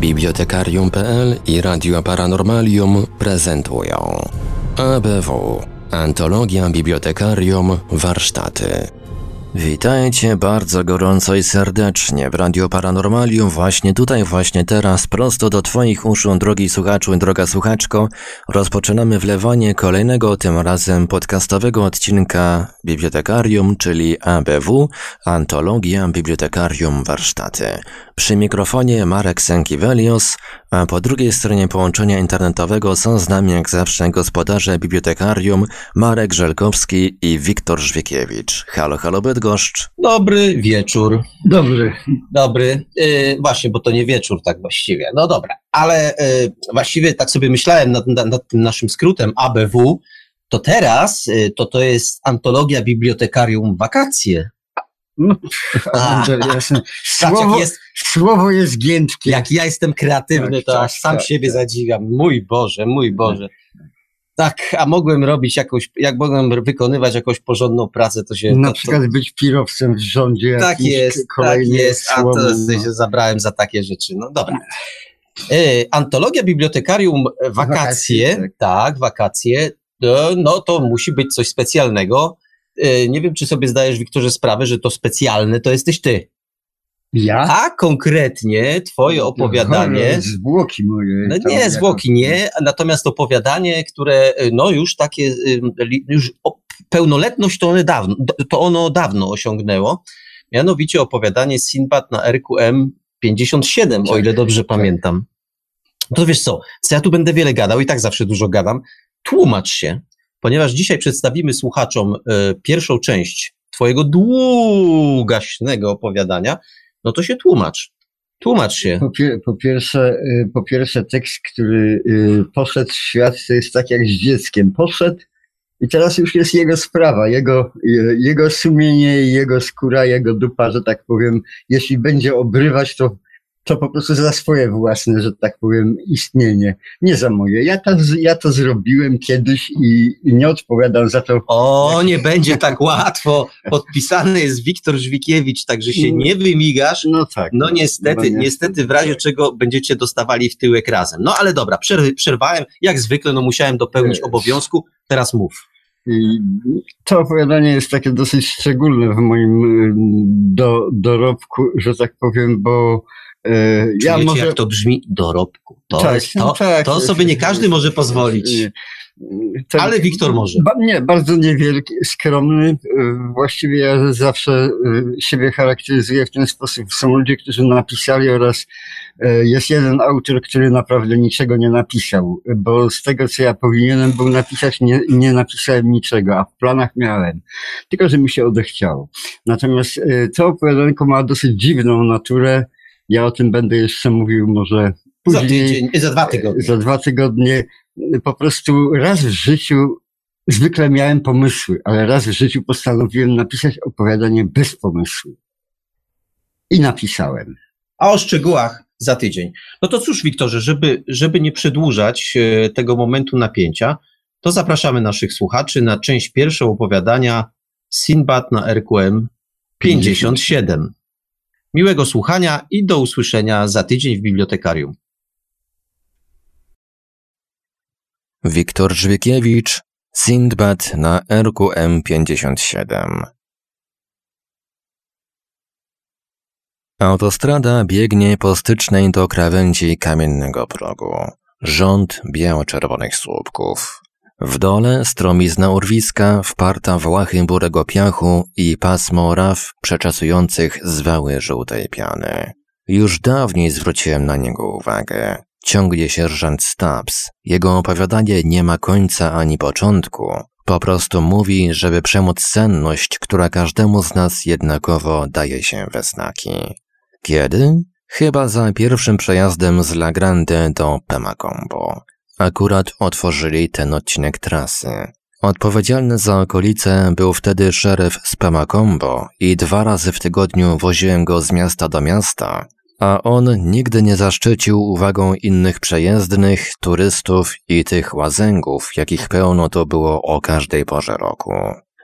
Bibliotekarium.pl i Radio Paranormalium prezentują ABW Antologia Bibliotekarium Warsztaty Witajcie bardzo gorąco i serdecznie w Radio Paranormalium, właśnie tutaj, właśnie teraz, prosto do Twoich uszu, drogi słuchaczu i droga słuchaczko. Rozpoczynamy wlewanie kolejnego, tym razem podcastowego odcinka Bibliotekarium, czyli ABW, Antologia Bibliotekarium Warsztaty. Przy mikrofonie Marek Sękiewelios, a po drugiej stronie połączenia internetowego są z nami jak zawsze gospodarze bibliotekarium Marek Żelkowski i Wiktor Żwiekiewicz. Halo, halo Bydgoszcz. Dobry wieczór. Dobry. Dobry. Yy, właśnie, bo to nie wieczór tak właściwie. No dobra, ale yy, właściwie tak sobie myślałem nad, nad, nad, tym naszym skrótem ABW, to teraz yy, to to jest antologia bibliotekarium wakacje. No, Andrzej, jasne. Słowo, jest, słowo jest giętkie. Jak ja jestem kreatywny, tak, to tak, aż sam tak, siebie tak. zadziwiam. Mój Boże, mój Boże. Tak, a mogłem robić jakąś, jak mogłem wykonywać jakąś porządną pracę, to się... Na to, przykład to... być pirowcem w rządzie. Tak jest, tak jest, a to no. się zabrałem za takie rzeczy. No dobra. E, antologia Bibliotekarium Wakacje, wakacje tak. tak, wakacje, no to musi być coś specjalnego. E, nie wiem, czy sobie zdajesz, Wiktorze, sprawę, że to specjalne to jesteś ty. Ja? A konkretnie twoje no, opowiadanie. Zwłoki moje. No nie, zwłoki nie, natomiast opowiadanie, które e, no już takie, już pełnoletność to, one dawno, to ono dawno osiągnęło. Mianowicie opowiadanie Sinbad na RQM 57, o ile dobrze tak. pamiętam. To wiesz co, co ja tu będę wiele gadał i tak zawsze dużo gadam. Tłumacz się, ponieważ dzisiaj przedstawimy słuchaczom y, pierwszą część Twojego długaśnego opowiadania, no to się tłumacz. Tłumacz się. Po, pier po, pierwsze, y, po pierwsze, tekst, który y, poszedł w świat, to jest tak jak z dzieckiem. Poszedł i teraz już jest jego sprawa, jego, jego sumienie, jego skóra, jego dupa, że tak powiem. Jeśli będzie obrywać, to to po prostu za swoje własne, że tak powiem, istnienie. Nie za moje. Ja to, ja to zrobiłem kiedyś i, i nie odpowiadam za to. O, nie będzie tak łatwo. Podpisany jest Wiktor Żwikiewicz, także się nie wymigasz. No tak. No niestety, no, niestety w razie czego będziecie dostawali w tyłek razem. No ale dobra, przerwałem. Jak zwykle, no musiałem dopełnić obowiązku. Teraz mów. I to opowiadanie jest takie dosyć szczególne w moim y, do, dorobku, że tak powiem, bo E, ja może... jak to brzmi? Dorobku. To, tak, jest, to, tak, to sobie nie każdy może pozwolić. Ten, ale Wiktor może. Ba, nie, bardzo niewielki, skromny. E, właściwie ja zawsze e, siebie charakteryzuję w ten sposób. Są ludzie, którzy napisali oraz jest jeden autor, który naprawdę niczego nie napisał, bo z tego, co ja powinienem był napisać, nie, nie napisałem niczego, a w planach miałem. Tylko, że mi się odechciało. Natomiast to opowiadanko ma dosyć dziwną naturę, ja o tym będę jeszcze mówił może później. Za, tydzień, za dwa tygodnie. Za dwa tygodnie. Po prostu raz w życiu zwykle miałem pomysły, ale raz w życiu postanowiłem napisać opowiadanie bez pomysłu. I napisałem. A o szczegółach za tydzień. No to cóż, Wiktorze, żeby, żeby nie przedłużać e, tego momentu napięcia, to zapraszamy naszych słuchaczy na część pierwszą opowiadania Sinbad na RQM 57. Miłego słuchania i do usłyszenia za tydzień w bibliotekarium. Wiktor Żwykiewicz, Sindbad na RQM 57 Autostrada biegnie po stycznej do krawędzi kamiennego progu. Rząd biało-czerwonych słupków. W dole stromizna urwiska wparta w łachy burego piachu i pasmo raf przeczasujących zwały żółtej piany. Już dawniej zwróciłem na niego uwagę. Ciągnie sierżant Stubbs. Jego opowiadanie nie ma końca ani początku. Po prostu mówi, żeby przemóc senność, która każdemu z nas jednakowo daje się we znaki. Kiedy? Chyba za pierwszym przejazdem z La Grande do Pemacombo. Akurat otworzyli ten odcinek trasy. Odpowiedzialny za okolice był wtedy szeryf z Pemacombo i dwa razy w tygodniu woziłem go z miasta do miasta, a on nigdy nie zaszczycił uwagą innych przejezdnych, turystów i tych łazęgów, jakich pełno to było o każdej porze roku.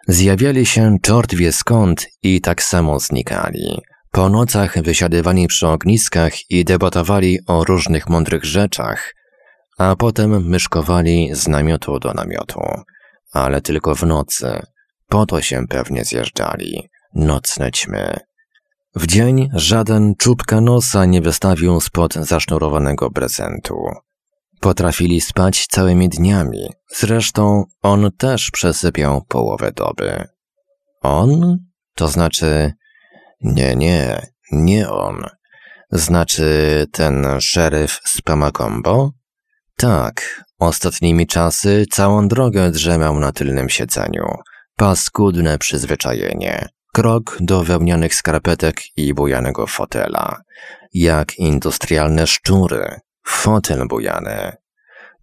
Zjawiali się czort wie skąd i tak samo znikali. Po nocach wysiadywali przy ogniskach i debatowali o różnych mądrych rzeczach, a potem myszkowali z namiotu do namiotu, ale tylko w nocy. Po to się pewnie zjeżdżali. Nocne ćmy. W dzień żaden czubka nosa nie wystawił spod zasznurowanego prezentu. Potrafili spać całymi dniami. Zresztą on też przesypiał połowę doby. On? To znaczy... Nie, nie, nie on. Znaczy ten szeryf z Pamakombo? Tak, ostatnimi czasy całą drogę drzemał na tylnym siedzeniu. Paskudne przyzwyczajenie. Krok do wełnianych skarpetek i bujanego fotela. Jak industrialne szczury. Fotel bujany.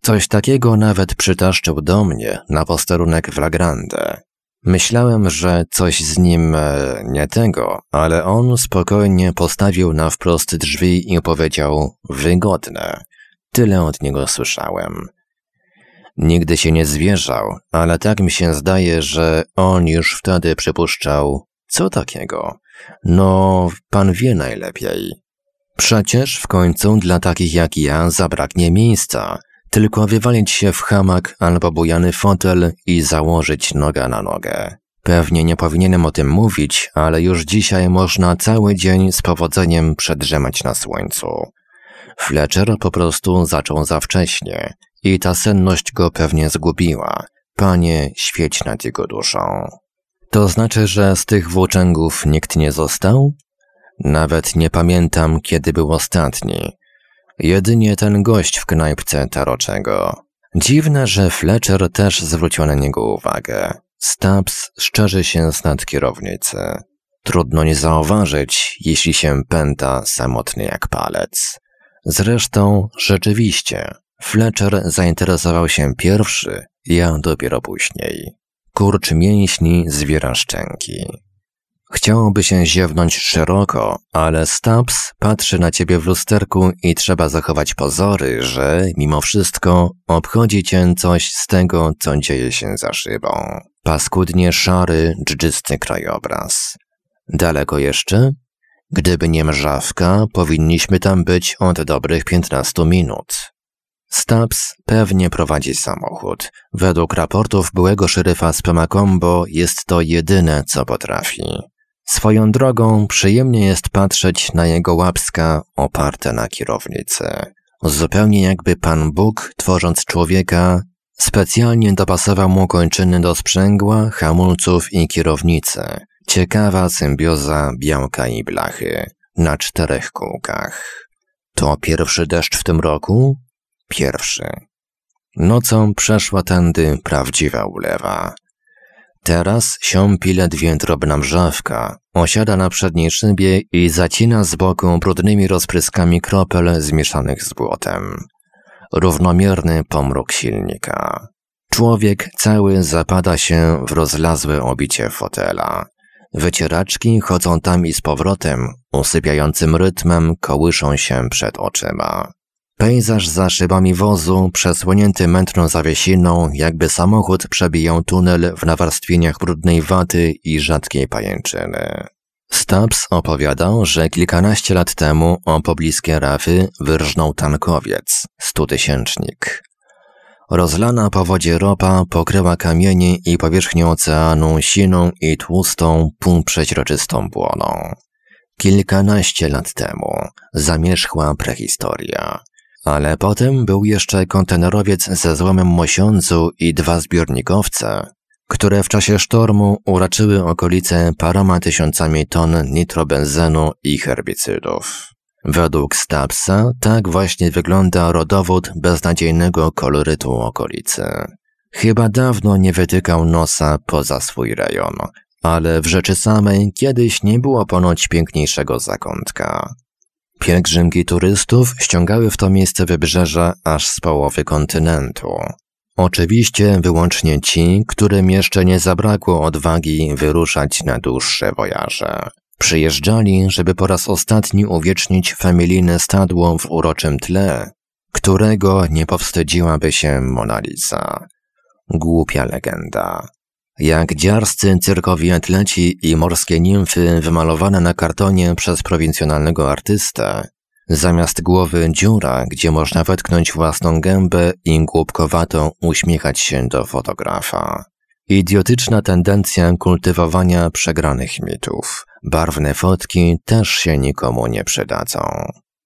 Coś takiego nawet przytaszczył do mnie na posterunek w Lagrande. Myślałem, że coś z nim e, nie tego, ale on spokojnie postawił na wprost drzwi i powiedział wygodne. Tyle od niego słyszałem. Nigdy się nie zwierzał, ale tak mi się zdaje, że on już wtedy przypuszczał, co takiego? No, pan wie najlepiej. Przecież w końcu dla takich jak ja zabraknie miejsca, tylko wywalić się w hamak albo bujany fotel i założyć noga na nogę. Pewnie nie powinienem o tym mówić, ale już dzisiaj można cały dzień z powodzeniem przedrzemać na słońcu. Fletcher po prostu zaczął za wcześnie i ta senność go pewnie zgubiła. Panie, świeć nad jego duszą. To znaczy, że z tych włóczęgów nikt nie został? Nawet nie pamiętam, kiedy był ostatni. Jedynie ten gość w knajpce taroczego. Dziwne, że Fletcher też zwrócił na niego uwagę. Stubbs szczerzy się z kierownicy. Trudno nie zauważyć, jeśli się pęta samotny jak palec. Zresztą, rzeczywiście, Fletcher zainteresował się pierwszy, ja dopiero później. Kurcz mięśni zwiera szczęki. Chciałoby się ziewnąć szeroko, ale Stubbs patrzy na ciebie w lusterku i trzeba zachować pozory, że mimo wszystko obchodzi cię coś z tego, co dzieje się za szybą. Paskudnie szary, dżdżysty krajobraz. Daleko jeszcze? Gdyby nie mrzawka, powinniśmy tam być od dobrych piętnastu minut. Stubbs pewnie prowadzi samochód. Według raportów byłego szeryfa z Pemakombo jest to jedyne, co potrafi. Swoją drogą przyjemnie jest patrzeć na jego łapska oparte na kierownicy. Zupełnie jakby Pan Bóg, tworząc człowieka, specjalnie dopasował mu kończyny do sprzęgła, hamulców i kierownicy. Ciekawa symbioza białka i blachy na czterech kółkach. To pierwszy deszcz w tym roku? Pierwszy. Nocą przeszła tędy prawdziwa ulewa. Teraz siąpi ledwie drobna mrzawka, osiada na przedniej szybie i zacina z boku brudnymi rozpryskami kropel zmieszanych z błotem. Równomierny pomruk silnika. Człowiek cały zapada się w rozlazłe obicie fotela. Wycieraczki chodzą tam i z powrotem, usypiającym rytmem kołyszą się przed oczyma. Pejzaż za szybami wozu, przesłonięty mętną zawiesiną, jakby samochód przebijał tunel w nawarstwieniach brudnej waty i rzadkiej pajęczyny. Stubbs opowiadał, że kilkanaście lat temu o pobliskie rafy wyrżnął tankowiec, stutysięcznik. Rozlana po wodzie ropa pokryła kamienie i powierzchnię oceanu siną i tłustą, półprzeźroczystą błoną. Kilkanaście lat temu zamierzchła prehistoria. Ale potem był jeszcze kontenerowiec ze złomem mosiądzu i dwa zbiornikowce, które w czasie sztormu uraczyły okolice paroma tysiącami ton nitrobenzenu i herbicydów. Według Stubbsa tak właśnie wygląda rodowód beznadziejnego kolorytu okolicy. Chyba dawno nie wytykał nosa poza swój rejon, ale w rzeczy samej kiedyś nie było ponoć piękniejszego zakątka. Pielgrzymki turystów ściągały w to miejsce wybrzeża aż z połowy kontynentu. Oczywiście wyłącznie ci, którym jeszcze nie zabrakło odwagi wyruszać na dłuższe wojaże. Przyjeżdżali, żeby po raz ostatni uwiecznić familijne stadło w uroczym tle, którego nie powstydziłaby się Mona Lisa. Głupia legenda. jak dziarscy cyrkowi atleci i morskie nimfy wymalowane na kartonie przez prowincjonalnego artystę, zamiast głowy dziura, gdzie można wetknąć własną gębę i głupkowato uśmiechać się do fotografa. Idiotyczna tendencja kultywowania przegranych mitów. Barwne fotki też się nikomu nie przydadzą.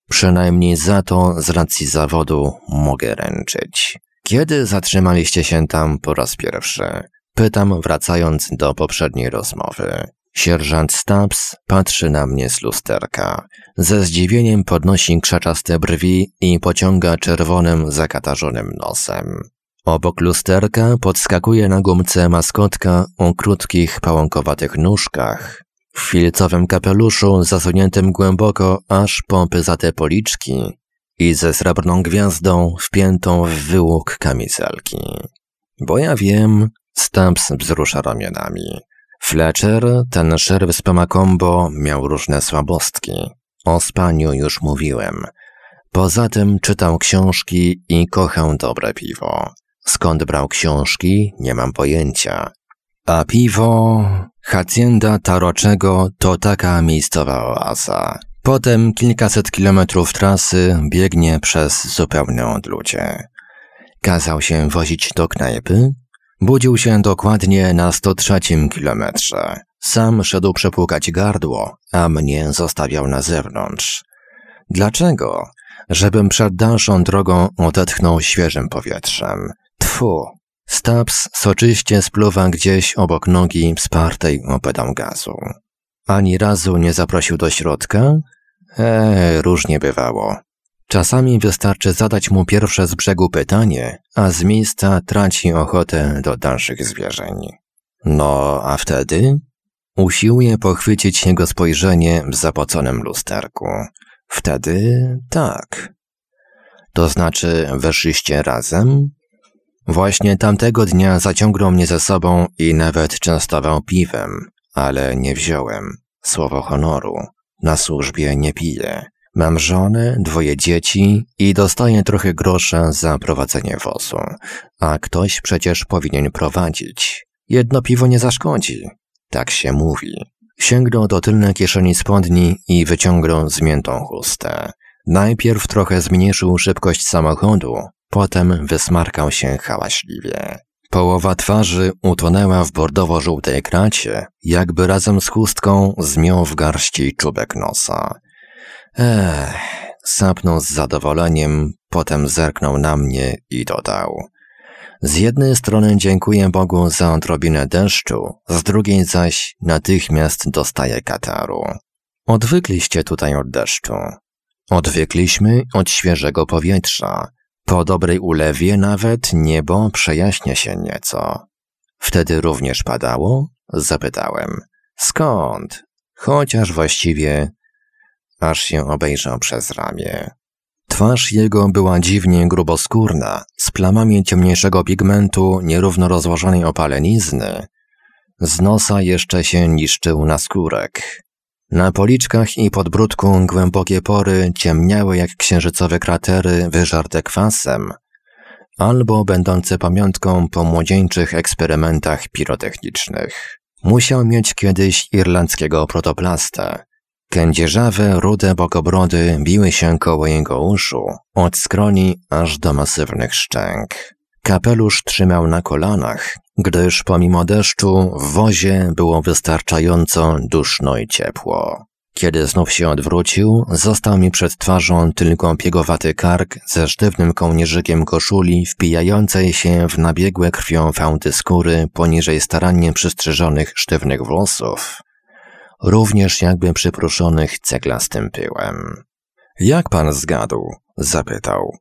Przynajmniej za to z racji zawodu mogę ręczyć. Kiedy zatrzymaliście się tam po raz pierwszy? Pytam, wracając do poprzedniej rozmowy. Sierżant Stubbs patrzy na mnie z lusterka. Ze zdziwieniem podnosi krzaczaste brwi i pociąga czerwonym, zakatarzonym nosem. Obok lusterka podskakuje na gumce maskotka o krótkich, pałąkowatych nóżkach, w filcowym kapeluszu zasuniętym głęboko aż po pyzate policzki i ze srebrną gwiazdą wpiętą w wyłuk kamizelki. Bo ja wiem, Stamps wzrusza ramionami. Fletcher, ten szerw z Pemakombo, miał różne słabostki. O spaniu już mówiłem. Poza tym czytał książki i kochał dobre piwo. Skąd brał książki, nie mam pojęcia. A piwo, hacienda Taroczego to taka miejscowa oaza. Potem kilkaset kilometrów trasy biegnie przez zupełne odludzie. Kazał się wozić do knajpy, Budził się dokładnie na 103 kilometrze. Sam szedł przepłukać gardło, a mnie zostawiał na zewnątrz. Dlaczego? Żebym przed dalszą drogą odetchnął świeżym powietrzem. Tfu. Stabs soczyście spluwa gdzieś obok nogi wspartej o pedał gazu. Ani razu nie zaprosił do środka? Eee, różnie bywało. Czasami wystarczy zadać mu pierwsze z brzegu pytanie, a z miejsca traci ochotę do dalszych zwierzeń. No, a wtedy? Usiłuje pochwycić jego spojrzenie w zapoconym lusterku. Wtedy tak. To znaczy, weszliście razem? Właśnie tamtego dnia zaciągnął mnie ze sobą i nawet częstował piwem, ale nie wziąłem. Słowo honoru. Na służbie nie piję. Mam żonę, dwoje dzieci i dostaję trochę grosza za prowadzenie wozu, a ktoś przecież powinien prowadzić. Jedno piwo nie zaszkodzi. Tak się mówi. Sięgnął do tylnej kieszeni spodni i wyciągnął zmiętą chustę. Najpierw trochę zmniejszył szybkość samochodu, potem wysmarkał się hałaśliwie. Połowa twarzy utonęła w bordowo-żółtej kracie, jakby razem z chustką zmiął w garści czubek nosa. Ech, sapnął z zadowoleniem, potem zerknął na mnie i dodał. Z jednej strony dziękuję Bogu za odrobinę deszczu, z drugiej zaś natychmiast dostaję kataru. Odwykliście tutaj od deszczu. Odwykliśmy od świeżego powietrza. Po dobrej ulewie nawet niebo przejaśnia się nieco. Wtedy również padało? Zapytałem. Skąd? Chociaż właściwie aż się obejrzał przez ramię. Twarz jego była dziwnie gruboskórna, z plamami ciemniejszego pigmentu, nierówno rozłożonej opalenizny. Z nosa jeszcze się niszczył naskórek. Na policzkach i podbródku głębokie pory ciemniały jak księżycowe kratery wyżarte kwasem, albo będące pamiątką po młodzieńczych eksperymentach pirotechnicznych. Musiał mieć kiedyś irlandzkiego protoplastę, Kędzierzawe, rude bokobrody biły się koło jego uszu, od skroni aż do masywnych szczęk. Kapelusz trzymał na kolanach, gdyż pomimo deszczu w wozie było wystarczająco duszno i ciepło. Kiedy znów się odwrócił, został mi przed twarzą tylko piegowaty kark ze sztywnym kołnierzykiem koszuli wpijającej się w nabiegłe krwią fałdy skóry poniżej starannie przystrzyżonych sztywnych włosów również jakby przyproszonych ceglastym pyłem. Jak pan zgadł? zapytał.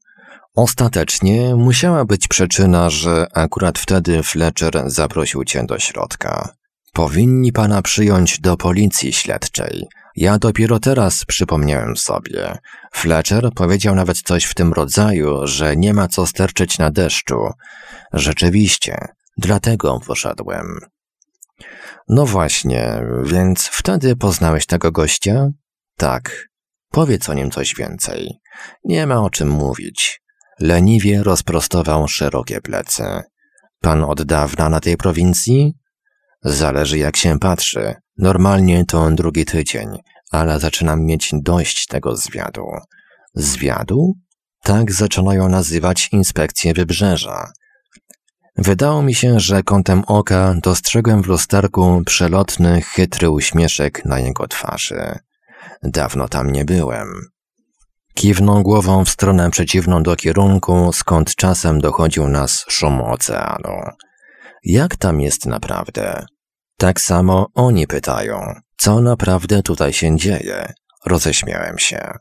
Ostatecznie musiała być przyczyna, że akurat wtedy Fletcher zaprosił cię do środka. Powinni pana przyjąć do policji śledczej. Ja dopiero teraz przypomniałem sobie. Fletcher powiedział nawet coś w tym rodzaju, że nie ma co sterczyć na deszczu. Rzeczywiście, dlatego poszedłem. No właśnie, więc wtedy poznałeś tego gościa? Tak. Powiedz o nim coś więcej. Nie ma o czym mówić. Leniwie rozprostował szerokie plecy. Pan od dawna na tej prowincji? Zależy jak się patrzy. Normalnie to drugi tydzień, ale zaczynam mieć dość tego zwiadu. Zwiadu? Tak zaczynają nazywać inspekcję wybrzeża. Wydało mi się, że kątem oka dostrzegłem w lusterku przelotny, chytry uśmieszek na jego twarzy. Dawno tam nie byłem. Kiwnął głową w stronę przeciwną do kierunku, skąd czasem dochodził nas szum oceanu. Jak tam jest naprawdę? Tak samo oni pytają, co naprawdę tutaj się dzieje. Roześmiałem się.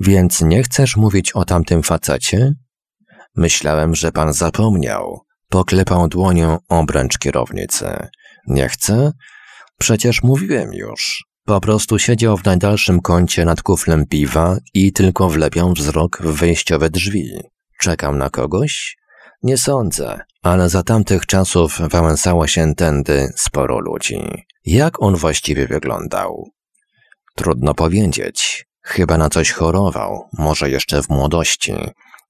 Więc nie chcesz mówić o tamtym facecie? Myślałem, że pan zapomniał. Poklepał dłonią obręcz kierownicy. Nie chcę? Przecież mówiłem już. Po prostu siedział w najdalszym kącie nad kuflem piwa i tylko wlepiał wzrok w wejściowe drzwi. Czekam na kogoś? Nie sądzę, ale za tamtych czasów wałęsało się tędy sporo ludzi. Jak on właściwie wyglądał? Trudno powiedzieć. Chyba na coś chorował, może jeszcze w młodości.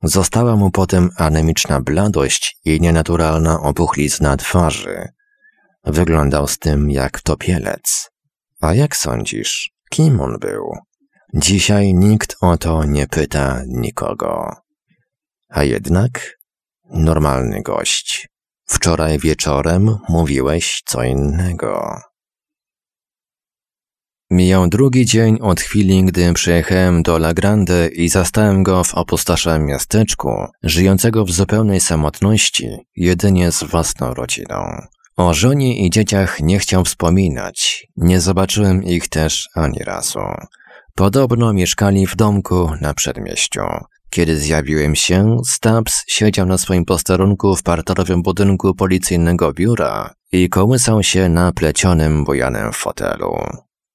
Została mu potem anemiczna bladość i nienaturalna opuchlizna twarzy. Wyglądał z tym jak topielec. A jak sądzisz, kim on był? Dzisiaj nikt o to nie pyta nikogo. A jednak normalny gość. Wczoraj wieczorem mówiłeś co innego. Mijał drugi dzień od chwili, gdy przyjechałem do La Grande i zastałem go w opustoszałym miasteczku, żyjącego w zupełnej samotności, jedynie z własną rodziną. O żonie i dzieciach nie chciał wspominać, nie zobaczyłem ich też ani razu. Podobno mieszkali w domku na przedmieściu. Kiedy zjawiłem się, Stubbs siedział na swoim posterunku w parterowym budynku policyjnego biura i kołysał się na plecionym bujanym fotelu.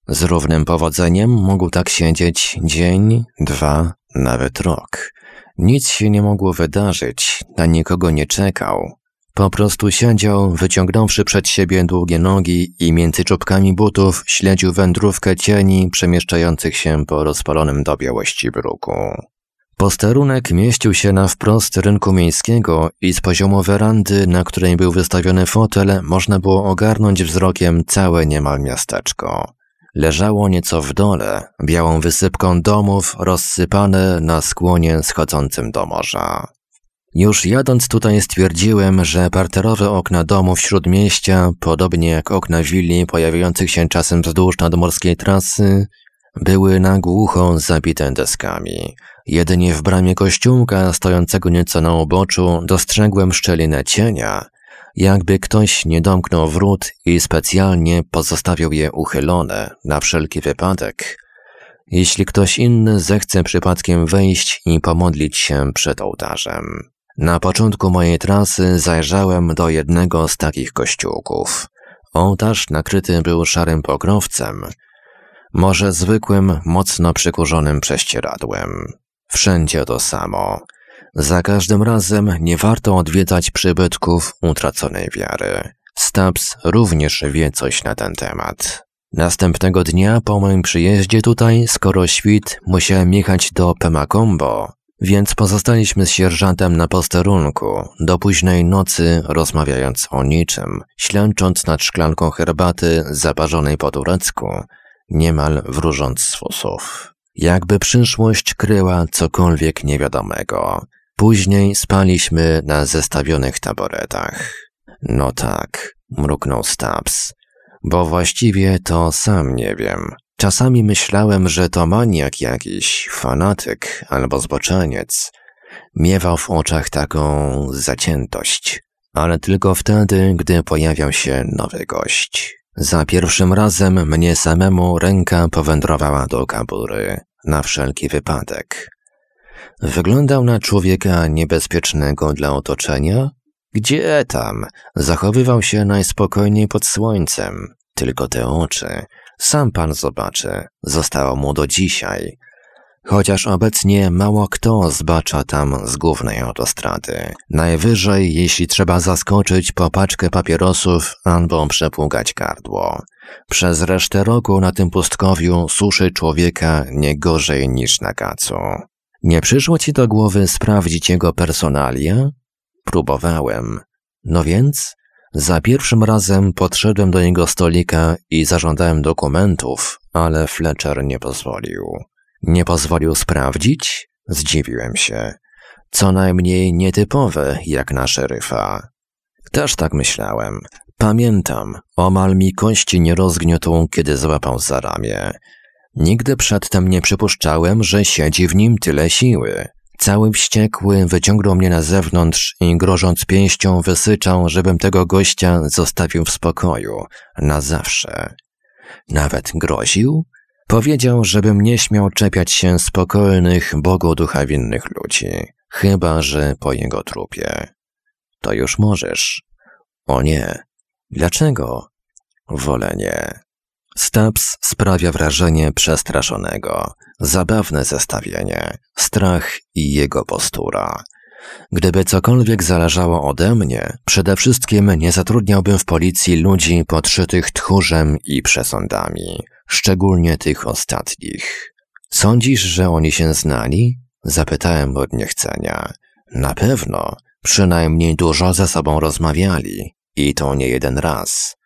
Z równym powodzeniem mógł tak siedzieć dzień, dwa, nawet rok. Nic się nie mogło wydarzyć, na nikogo nie czekał. Po prostu siedział, wyciągnąwszy przed siebie długie nogi i między czubkami butów śledził wędrówkę cieni przemieszczających się po rozpalonym do białości bruku. Posterunek mieścił się na wprost rynku miejskiego i z poziomu werandy, na której był wystawiony fotel, można było ogarnąć wzrokiem całe niemal miasteczko. Leżało nieco w dole, białą wysypką domów rozsypane na skłonie schodzącym do morza. Już jadąc tutaj stwierdziłem, że parterowe okna domów śródmieścia, podobnie jak okna willi pojawiających się czasem wzdłuż nadmorskiej trasy, były na głucho zabite deskami. Jedynie w bramie kościółka, stojącego nieco na uboczu, dostrzegłem szczelinę cienia, jakby ktoś nie domknął wrót i specjalnie pozostawił je uchylone na wszelki wypadek, jeśli ktoś inny zechce przypadkiem wejść i pomodlić się przed ołtarzem. Na początku mojej trasy zajrzałem do jednego z takich kościółków. Ołtarz nakryty był szarym pokrowcem, może zwykłym, mocno przykurzonym prześcieradłem. Wszędzie to samo. Za każdym razem nie warto odwiedzać przybytków utraconej wiary. Stubbs również wie coś na ten temat. Następnego dnia po moim przyjeździe tutaj, skoro świt, musiałem jechać do Pemacombo, więc pozostaliśmy z sierżantem na posterunku, do późnej nocy rozmawiając o niczym, ślęcząc nad szklanką herbaty zaparzonej po turecku, niemal wróżąc z fusów. Jakby przyszłość kryła cokolwiek niewiadomego. Później spaliśmy na zestawionych taboretach. No tak, mruknął Stubbs. Bo właściwie to sam nie wiem. Czasami myślałem, że to maniak jakiś, fanatyk albo zboczeniec. Miewał w oczach taką zaciętość, ale tylko wtedy, gdy pojawiał się nowy gość. Za pierwszym razem mnie samemu ręka powędrowała do kabury, na wszelki wypadek. Wyglądał na człowieka niebezpiecznego dla otoczenia? Gdzie tam? Zachowywał się najspokojniej pod słońcem. Tylko te oczy. Sam pan zobaczy. Zostało mu do dzisiaj. Chociaż obecnie mało kto zbacza tam z głównej autostrady. Najwyżej, jeśli trzeba zaskoczyć po paczkę papierosów albo przepługać gardło. Przez resztę roku na tym pustkowiu suszy człowieka nie gorzej niż na kacu. Nie przyszło ci do głowy sprawdzić jego personalia? Próbowałem. No więc? Za pierwszym razem podszedłem do jego stolika i zażądałem dokumentów, ale Fletcher nie pozwolił. Nie pozwolił sprawdzić? Zdziwiłem się. Co najmniej nietypowe jak na szeryfa. Też tak myślałem. Pamiętam, omal mi kości nie rozgniotł, kiedy złapał za ramię. Nigdy przedtem nie przypuszczałem, że siedzi w nim tyle siły. Cały wściekły wyciągnął mnie na zewnątrz i grożąc pięścią wysyczał, żebym tego gościa zostawił w spokoju, na zawsze. Nawet groził? Powiedział, żebym nie śmiał czepiać się spokojnych, Bogu ducha winnych ludzi, chyba że po jego trupie. To już możesz. O nie. Dlaczego? Wolę nie. Stubbs sprawia wrażenie przestraszonego. Zabawne zestawienie. Strach i jego postura. Gdyby cokolwiek zależało ode mnie, przede wszystkim nie zatrudniałbym w policji ludzi podszytych tchórzem i przesądami, szczególnie tych ostatnich. Sądzisz, że oni się znali? Zapytałem od niechcenia. Na pewno, przynajmniej dużo ze sobą rozmawiali i to nie jeden raz.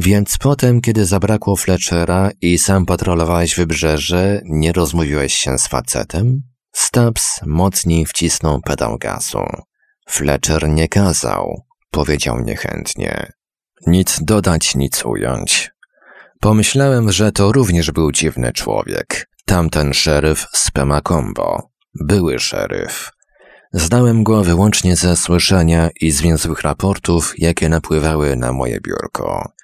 Więc potem, kiedy zabrakło Fletchera i sam patrolowałeś wybrzeże, nie rozmówiłeś się z facetem? Stubbs mocniej wcisnął pedał gazu. Fletcher nie kazał, powiedział niechętnie. Nic dodać, nic ująć. Pomyślałem, że to również był dziwny człowiek. Tamten szeryf z Pemacombo. Były szeryf. Znałem go wyłącznie ze słyszenia i zwięzłych raportów, jakie napływały na moje biurko.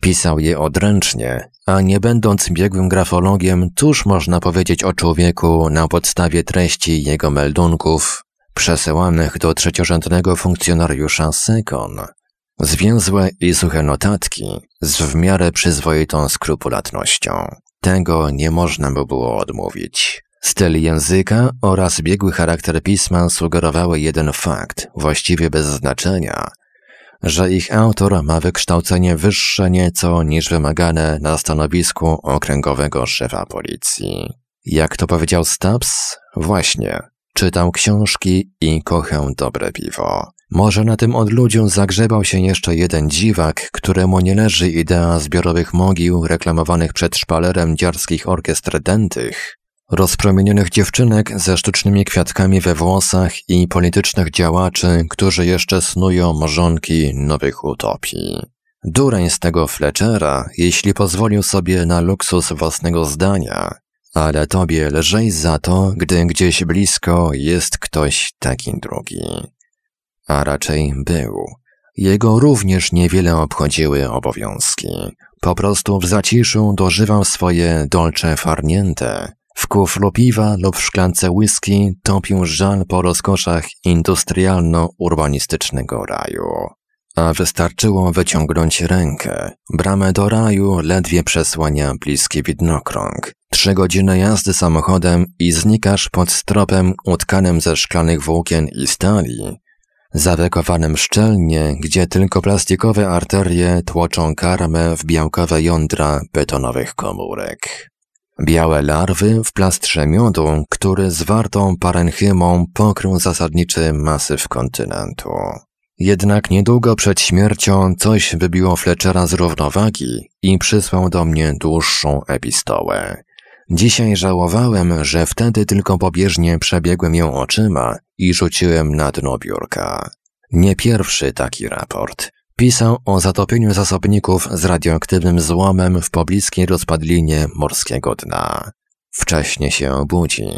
Pisał je odręcznie, a nie będąc biegłym grafologiem, cóż można powiedzieć o człowieku na podstawie treści jego meldunków przesyłanych do trzeciorzędnego funkcjonariusza Sekon. Zwięzłe i suche notatki z w miarę przyzwoitą skrupulatnością. Tego nie można by było odmówić. Styl języka oraz biegły charakter pisma sugerowały jeden fakt, właściwie bez znaczenia, że ich autor ma wykształcenie wyższe nieco niż wymagane na stanowisku okręgowego szefa policji. Jak to powiedział Stubbs? Właśnie, czytał książki i kochał dobre piwo. Może na tym odludziu zagrzebał się jeszcze jeden dziwak, któremu nie leży idea zbiorowych mogił reklamowanych przed szpalerem dziarskich orkiestr dętych, rozpromienionych dziewczynek ze sztucznymi kwiatkami we włosach i politycznych działaczy, którzy jeszcze snują morzonki nowych utopii. Dureń z tego Fletchera, jeśli pozwolił sobie na luksus własnego zdania, ale tobie lżej za to, gdy gdzieś blisko jest ktoś taki drugi. A raczej był. Jego również niewiele obchodziły obowiązki. Po prostu w zaciszu dożywał swoje dolce farniente, w kuflu piwa lub w szklance whisky topił żal po rozkoszach industrialno-urbanistycznego raju. A wystarczyło wyciągnąć rękę. Bramę do raju ledwie przesłania bliski widnokrąg. Trzy godziny jazdy samochodem i znikasz pod stropem utkanym ze szklanych włókien i stali, zawekowanym szczelnie, gdzie tylko plastikowe arterie tłoczą karmę w białkowe jądra betonowych komórek. Białe larwy w plastrze miodu, który zwartą parenchymą pokrył zasadniczy masyw kontynentu. Jednak niedługo przed śmiercią coś wybiło Fletchera z równowagi i przysłał do mnie dłuższą epistołę. Dzisiaj żałowałem, że wtedy tylko pobieżnie przebiegłem ją oczyma i rzuciłem na dno biurka. Nie pierwszy taki raport. Pisał o zatopieniu zasobników z radioaktywnym złomem w pobliskiej rozpadlinie morskiego dna. Wcześnie się obudzi.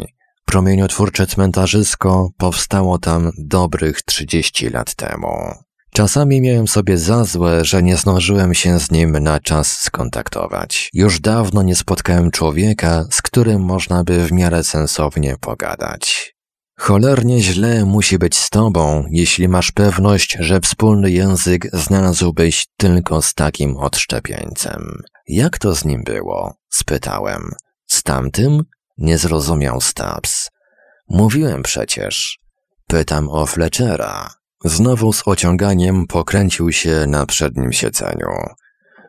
Promieniotwórcze cmentarzysko powstało tam dobrych 30 lat temu. Czasami miałem sobie za złe, że nie zdążyłem się z nim na czas skontaktować. Już dawno nie spotkałem człowieka, z którym można by w miarę sensownie pogadać. Cholernie źle musi być z tobą, jeśli masz pewność, że wspólny język znalazłbyś tylko z takim odszczepieńcem. Jak to z nim było? spytałem. Z tamtym? Nie zrozumiał Stubbs. Mówiłem przecież. Pytam o Fletchera. Znowu z ociąganiem pokręcił się na przednim siedzeniu.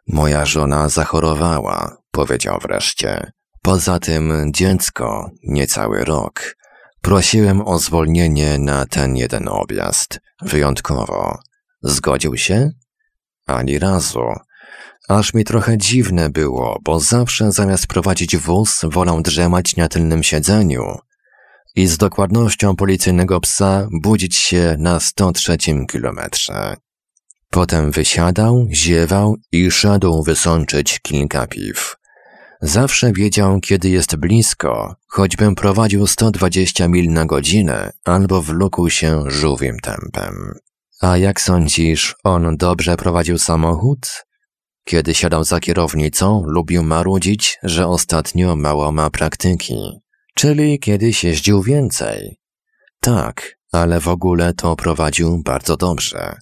Moja żona zachorowała, powiedział wreszcie. Poza tym dziecko, niecały rok. Prosiłem o zwolnienie na ten jeden objazd. Wyjątkowo. Zgodził się? Ani razu. Aż mi trochę dziwne było, bo zawsze zamiast prowadzić wóz, wolał drzemać na tylnym siedzeniu i z dokładnością policyjnego psa budzić się na 103 kilometrze. Potem wysiadał, ziewał i szedł wysączyć kilka piw. Zawsze wiedział, kiedy jest blisko, choćbym prowadził 120 mil na godzinę albo wlókł się żółwim tempem. A jak sądzisz, on dobrze prowadził samochód? Kiedy siadał za kierownicą, lubił marudzić, że ostatnio mało ma praktyki. Czyli kiedyś jeździł więcej. Tak, ale w ogóle to prowadził bardzo dobrze.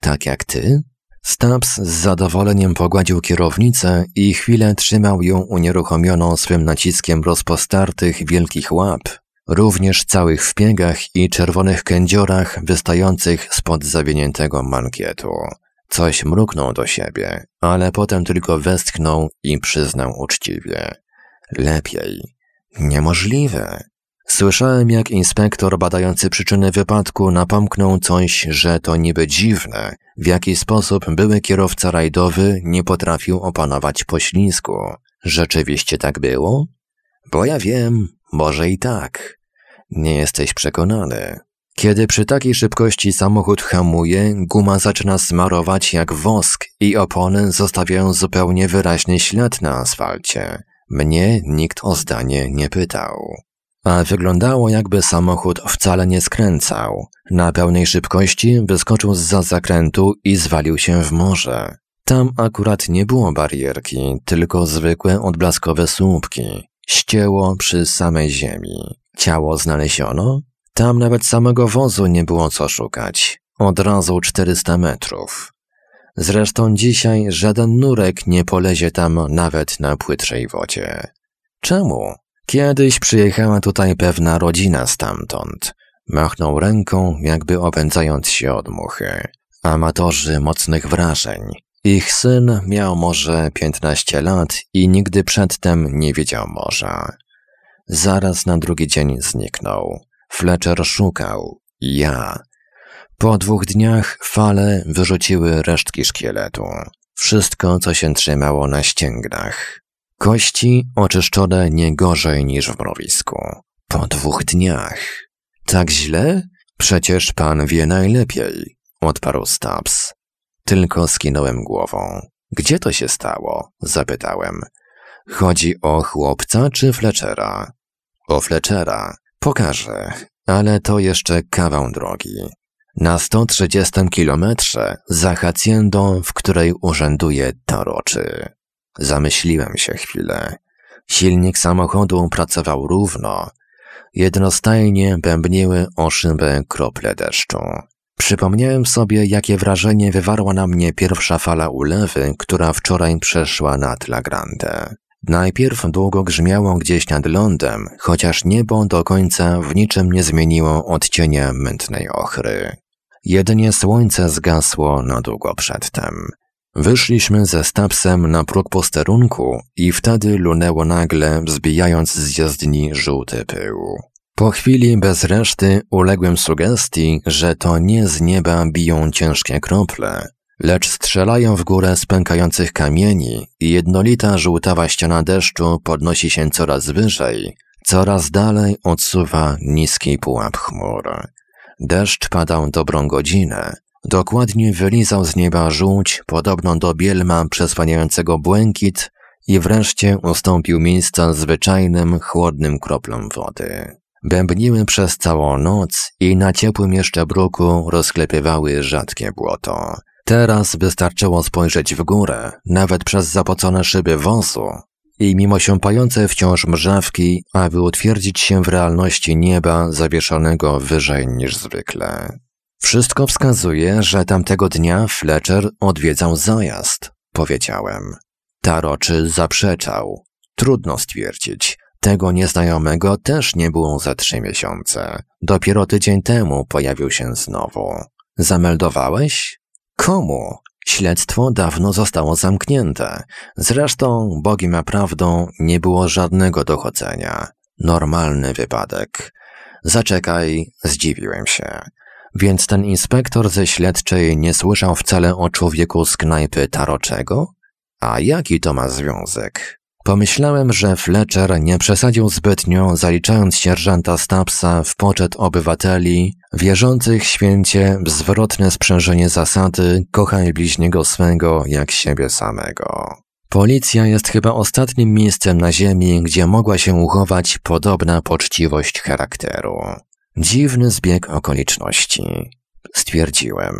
Tak jak ty? Stubbs z zadowoleniem pogładził kierownicę i chwilę trzymał ją unieruchomioną swym naciskiem rozpostartych wielkich łap, również całych w piegach i czerwonych kędziorach wystających spod zawiniętego mankietu. Coś mruknął do siebie, ale potem tylko westchnął i przyznał uczciwie. Lepiej. Niemożliwe. Słyszałem, jak inspektor badający przyczyny wypadku napomknął coś, że to niby dziwne, w jaki sposób były kierowca rajdowy nie potrafił opanować poślizgu. Rzeczywiście tak było? Bo ja wiem, może i tak. Nie jesteś przekonany. Kiedy przy takiej szybkości samochód hamuje, guma zaczyna smarować jak wosk i opony zostawiają zupełnie wyraźny ślad na asfalcie. Mnie nikt o zdanie nie pytał. A wyglądało jakby samochód wcale nie skręcał. Na pełnej szybkości wyskoczył za zakrętu i zwalił się w morze. Tam akurat nie było barierki, tylko zwykłe odblaskowe słupki. Ścięło przy samej ziemi. Ciało znaleziono? Tam nawet samego wozu nie było co szukać. Od razu 400 metrów. Zresztą dzisiaj żaden nurek nie polezie tam nawet na płytszej wodzie. Czemu? Kiedyś przyjechała tutaj pewna rodzina stamtąd. Machnął ręką, jakby opędzając się od muchy. Amatorzy mocnych wrażeń. Ich syn miał może 15 lat i nigdy przedtem nie widział morza. Zaraz na drugi dzień zniknął. Fletcher szukał. Ja. Po dwóch dniach fale wyrzuciły resztki szkieletu. Wszystko, co się trzymało na ścięgnach. Kości oczyszczone nie gorzej niż w mrowisku. Po dwóch dniach. Tak źle? Przecież pan wie najlepiej, odparł Stubbs. Tylko skinąłem głową. Gdzie to się stało? zapytałem. Chodzi o chłopca czy Fletchera? O Fletchera. Pokażę, ale to jeszcze kawał drogi. Na 130 kilometrze za hacjendą, w której urzęduje Taroczy. Zamyśliłem się chwilę. Silnik samochodu pracował równo. Jednostajnie bębniły o szybę krople deszczu. Przypomniałem sobie, jakie wrażenie wywarła na mnie pierwsza fala ulewy, która wczoraj przeszła nad La Grande. Najpierw długo grzmiało gdzieś nad lądem, chociaż niebo do końca w niczym nie zmieniło odcienia mętnej ochry. Jedynie słońce zgasło na długo przedtem. Wyszliśmy ze Stapsem na próg posterunku i wtedy lunęło nagle, wzbijając z jezdni żółty pył. Po chwili bez reszty uległem sugestii, że to nie z nieba biją ciężkie krople, lecz strzelają w górę z pękających kamieni i jednolita żółtawa ściana deszczu podnosi się coraz wyżej, coraz dalej odsuwa niski pułap chmur. Deszcz padał dobrą godzinę, Dokładnie wylizał z nieba żółć, podobną do bielma przesłaniającego błękit i wreszcie ustąpił miejsca zwyczajnym, chłodnym kroplom wody. Bębniły przez całą noc i na ciepłym jeszcze bruku rozklepywały rzadkie błoto. Teraz wystarczyło spojrzeć w górę, nawet przez zapocone szyby wozu, i mimo siąpające wciąż mrzawki, aby utwierdzić się w realności nieba zawieszonego wyżej niż zwykle. Wszystko wskazuje, że tamtego dnia Fletcher odwiedzał zajazd, powiedziałem. Taroczy zaprzeczał. Trudno stwierdzić. Tego nieznajomego też nie było za trzy miesiące. Dopiero tydzień temu pojawił się znowu. Zameldowałeś? Komu? Śledztwo dawno zostało zamknięte. Zresztą, Bogi ma prawdą, nie było żadnego dochodzenia. Normalny wypadek. Zaczekaj, zdziwiłem się. Więc ten inspektor ze śledczej nie słyszał wcale o człowieku z knajpy Taroczego? A jaki to ma związek? Pomyślałem, że Fletcher nie przesadził zbytnio, zaliczając sierżanta Stabsa w poczet obywateli, wierzących święcie w zwrotne sprzężenie zasady kochaj bliźniego swego jak siebie samego. Policja jest chyba ostatnim miejscem na ziemi, gdzie mogła się uchować podobna poczciwość charakteru. Dziwny zbieg okoliczności. Stwierdziłem.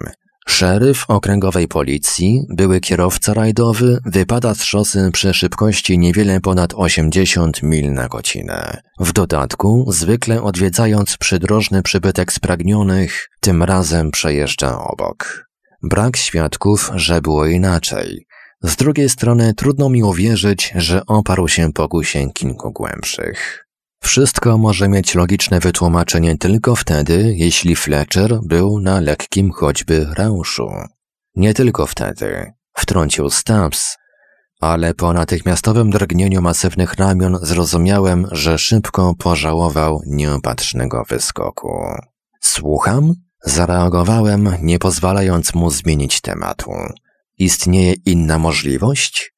Szeryf okręgowej policji, były kierowca rajdowy, wypada z szosy przy szybkości niewiele ponad 80 mil na godzinę. W dodatku, zwykle odwiedzając przydrożny przybytek spragnionych, tym razem przejeżdża obok. Brak świadków, że było inaczej. Z drugiej strony trudno mi uwierzyć, że oparł się pokusie kilku głębszych. Wszystko może mieć logiczne wytłumaczenie tylko wtedy, jeśli Fletcher był na lekkim choćby rauszu. Nie tylko wtedy, wtrącił Stubbs, ale po natychmiastowym drgnieniu masywnych ramion zrozumiałem, że szybko pożałował nieopatrznego wyskoku. Słucham? Zareagowałem, nie pozwalając mu zmienić tematu. Istnieje inna możliwość?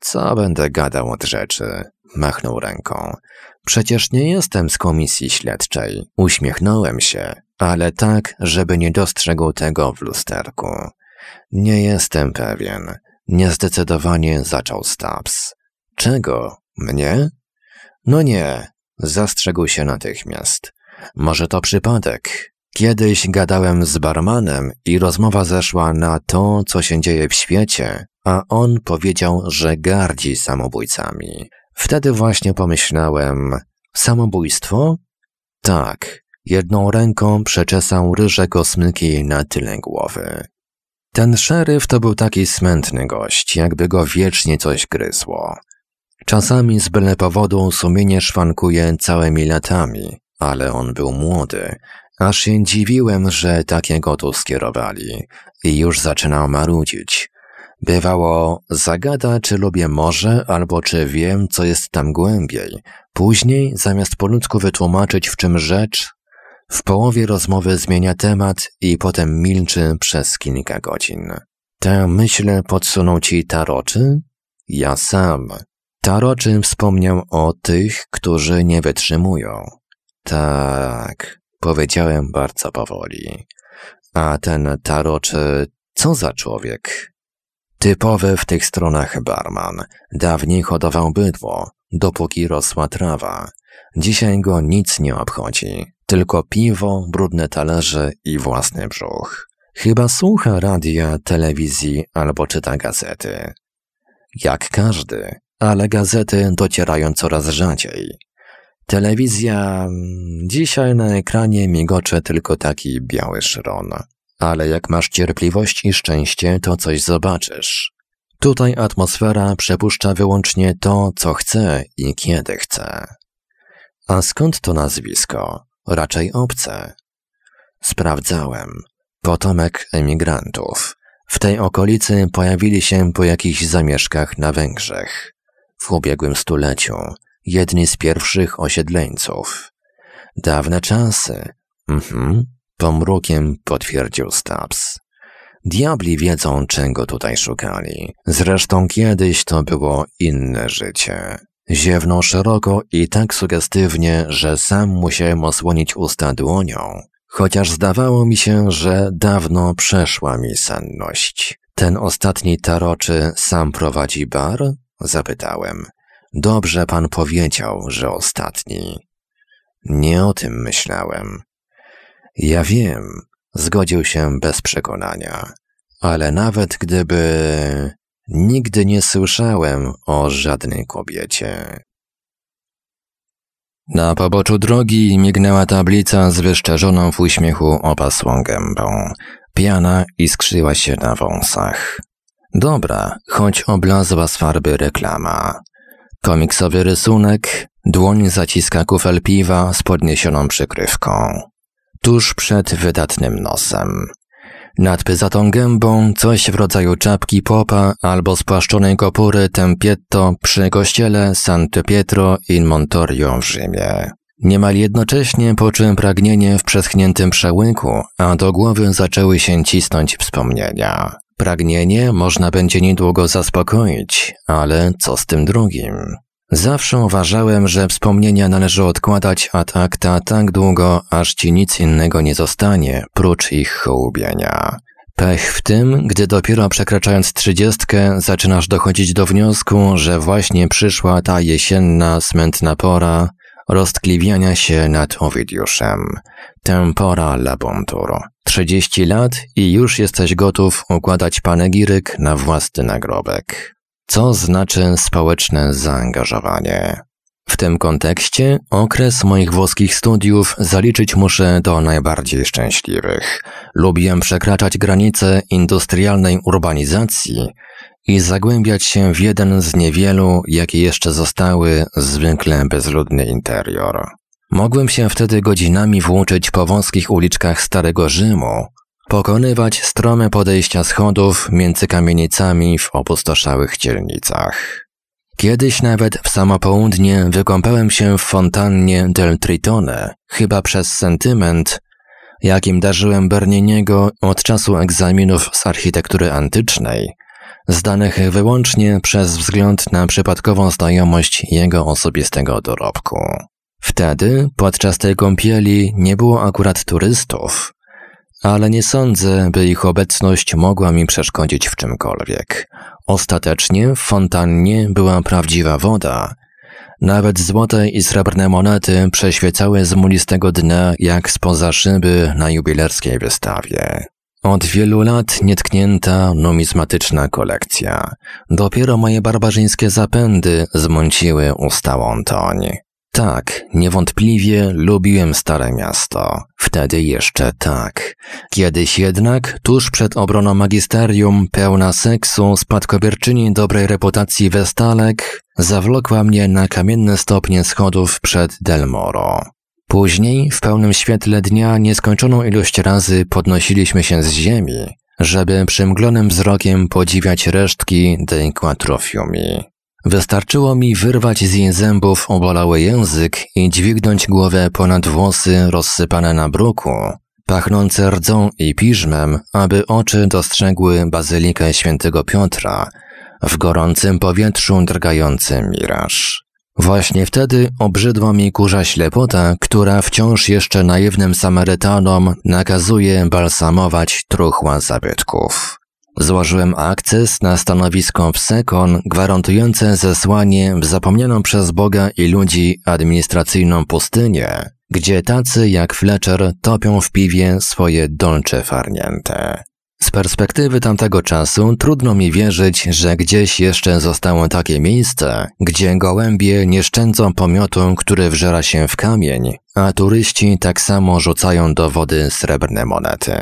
Co będę gadał od rzeczy? Machnął ręką. Przecież nie jestem z komisji śledczej. Uśmiechnąłem się, ale tak, żeby nie dostrzegł tego w lusterku. Nie jestem pewien. Niezdecydowanie zaczął Stubbs. Czego? Mnie? No nie, zastrzegł się natychmiast. Może to przypadek. Kiedyś gadałem z barmanem i rozmowa zeszła na to, co się dzieje w świecie, a on powiedział, że gardzi samobójcami. Wtedy właśnie pomyślałem, samobójstwo? Tak, jedną ręką przeczesał ryże kosmyki na tyle głowy. Ten szeryf to był taki smętny gość, jakby go wiecznie coś gryzło. Czasami z byle powodu sumienie szwankuje całymi latami, ale on był młody, aż się dziwiłem, że takiego tu skierowali i już zaczynał marudzić. Bywało, zagada, czy lubię morze, albo czy wiem, co jest tam głębiej. Później, zamiast po ludzku wytłumaczyć, w czym rzecz, w połowie rozmowy zmienia temat i potem milczy przez kilka godzin. Tę myśl podsunął ci Taroczy? Ja sam. Taroczy wspomniał o tych, którzy nie wytrzymują. Tak, powiedziałem bardzo powoli. A ten Taroczy, co za człowiek? Typowy w tych stronach barman. Dawniej hodował bydło, dopóki rosła trawa. Dzisiaj go nic nie obchodzi. Tylko piwo, brudne talerze i własny brzuch. Chyba słucha radia, telewizji albo czyta gazety. Jak każdy, ale gazety docierają coraz rzadziej. Telewizja... Dzisiaj na ekranie migocze tylko taki biały szron ale jak masz cierpliwość i szczęście, to coś zobaczysz. Tutaj atmosfera przepuszcza wyłącznie to, co chce i kiedy chce. A skąd to nazwisko? Raczej obce. Sprawdzałem. Potomek emigrantów. W tej okolicy pojawili się po jakichś zamieszkach na Węgrzech. W ubiegłym stuleciu jedni z pierwszych osiedleńców. Dawne czasy. Mhm. Pomrukiem potwierdził Stubbs. Diabli wiedzą, czego tutaj szukali. Zresztą kiedyś to było inne życie. Ziewnął szeroko i tak sugestywnie, że sam musiałem osłonić usta dłonią, chociaż zdawało mi się, że dawno przeszła mi senność. Ten ostatni taroczy sam prowadzi bar? Zapytałem. Dobrze pan powiedział, że ostatni. Nie o tym myślałem. Ja wiem, zgodził się bez przekonania, ale nawet gdyby nigdy nie słyszałem o żadnej kobiecie. Na poboczu drogi mignęła tablica z wyszczerzoną w uśmiechu opasłą gębą. Piana iskrzyła się na wąsach. Dobra, choć oblazła z farby reklama. Komiksowy rysunek, dłoń zaciska kufel piwa z podniesioną przykrywką tuż przed wydatnym nosem. Nad pyzatą gębą coś w rodzaju czapki popa albo spłaszczonej kopury tempietto przy kościele Santo Pietro in Montorio w Rzymie. Niemal jednocześnie poczułem pragnienie w przeschniętym przełyku, a do głowy zaczęły się cisnąć wspomnienia. Pragnienie można będzie niedługo zaspokoić, ale co z tym drugim? Zawsze uważałem, że wspomnienia należy odkładać ad acta tak długo, aż ci nic innego nie zostanie, prócz ich hołubienia. Pech w tym, gdy dopiero przekraczając trzydziestkę zaczynasz dochodzić do wniosku, że właśnie przyszła ta jesienna, smętna pora roztkliwiania się nad Ovidiuszem. Tempora labonturo. Trzydzieści lat i już jesteś gotów układać panegiryk na własny nagrobek. Co znaczy społeczne zaangażowanie? W tym kontekście okres moich włoskich studiów zaliczyć muszę do najbardziej szczęśliwych. Lubiłem przekraczać granice industrialnej urbanizacji i zagłębiać się w jeden z niewielu, jakie jeszcze zostały, zwykle bezludny interior. Mogłem się wtedy godzinami włóczyć po wąskich uliczkach Starego Rzymu, pokonywać strome podejścia schodów między kamienicami w opustoszałych dzielnicach. Kiedyś nawet w samo południe wykąpałem się w fontannie del Tritone, chyba przez sentyment, jakim darzyłem Berniniego od czasu egzaminów z architektury antycznej, zdanych wyłącznie przez wzgląd na przypadkową znajomość jego osobistego dorobku. Wtedy, podczas tej kąpieli, nie było akurat turystów, ale nie sądzę, by ich obecność mogła mi przeszkodzić w czymkolwiek. Ostatecznie w fontannie była prawdziwa woda. Nawet złote i srebrne monety przeświecały z mulistego dna jak spoza szyby na jubilerskiej wystawie. Od wielu lat nietknięta numizmatyczna kolekcja. Dopiero moje barbarzyńskie zapędy zmąciły ustałą toń. Tak, niewątpliwie lubiłem Stare Miasto. Wtedy jeszcze tak. Kiedyś jednak, tuż przed obroną magisterium, pełna seksu, spadkobierczyni dobrej reputacji Westalek, zawlokła mnie na kamienne stopnie schodów przed Delmoro. Później, w pełnym świetle dnia, nieskończoną ilość razy podnosiliśmy się z ziemi, żeby przymglonym wzrokiem podziwiać resztki dei quattro fiumi. Wystarczyło mi wyrwać z jej zębów obolały język i dźwignąć głowę ponad włosy rozsypane na bruku, pachnące rdzą i piżmem, aby oczy dostrzegły bazylikę świętego Piotra w gorącym powietrzu drgający miraż. Właśnie wtedy obrzydła mi kurza ślepota, która wciąż jeszcze naiwnym Samarytanom nakazuje balsamować truchła zabytków. Złożyłem akces na stanowisko w Sekon gwarantujące zesłanie w zapomnianą przez Boga i ludzi administracyjną pustynię, gdzie tacy jak Fletcher topią w piwie swoje dolcze farnięte. Z perspektywy tamtego czasu trudno mi wierzyć, że gdzieś jeszcze zostało takie miejsce, gdzie gołębie nie szczędzą pomiotu, który wżera się w kamień, a turyści tak samo rzucają do wody srebrne monety.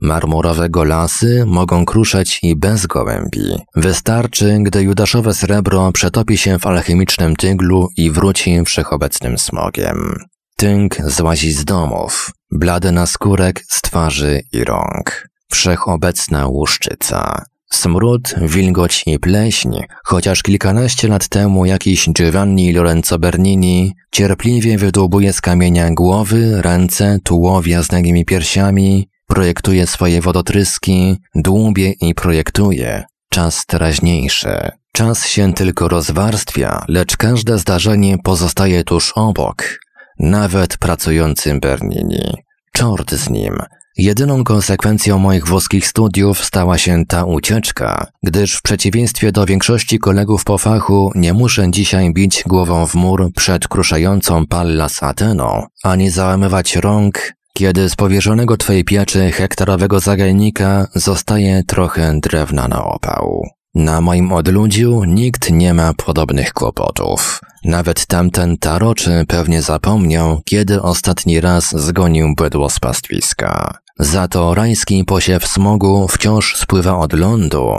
Marmurowe golasy mogą kruszać i bez gołębi. Wystarczy, gdy judaszowe srebro przetopi się w alchemicznym tyglu i wróci wszechobecnym smogiem. Tynk złazi z domów, blady naskórek z twarzy i rąk wszechobecna łuszczyca. Smród, wilgoć i pleśń, chociaż kilkanaście lat temu jakiś Giovanni Lorenzo Bernini cierpliwie wydłubuje z kamienia głowy, ręce, tułowia z nagimi piersiami, projektuje swoje wodotryski, dłubie i projektuje. Czas teraźniejszy. Czas się tylko rozwarstwia, lecz każde zdarzenie pozostaje tuż obok, nawet pracującym Bernini. Czort z nim, Jedyną konsekwencją moich włoskich studiów stała się ta ucieczka, gdyż w przeciwieństwie do większości kolegów po fachu nie muszę dzisiaj bić głową w mur przed kruszającą Pallas Ateną, ani załamywać rąk, kiedy z powierzonego Twojej pieczy hektarowego zagajnika zostaje trochę drewna na opał. Na moim odludziu nikt nie ma podobnych kłopotów. Nawet tamten taroczy pewnie zapomniał, kiedy ostatni raz zgonił bydło z pastwiska. Za to rajski posiew smogu wciąż spływa od lądu,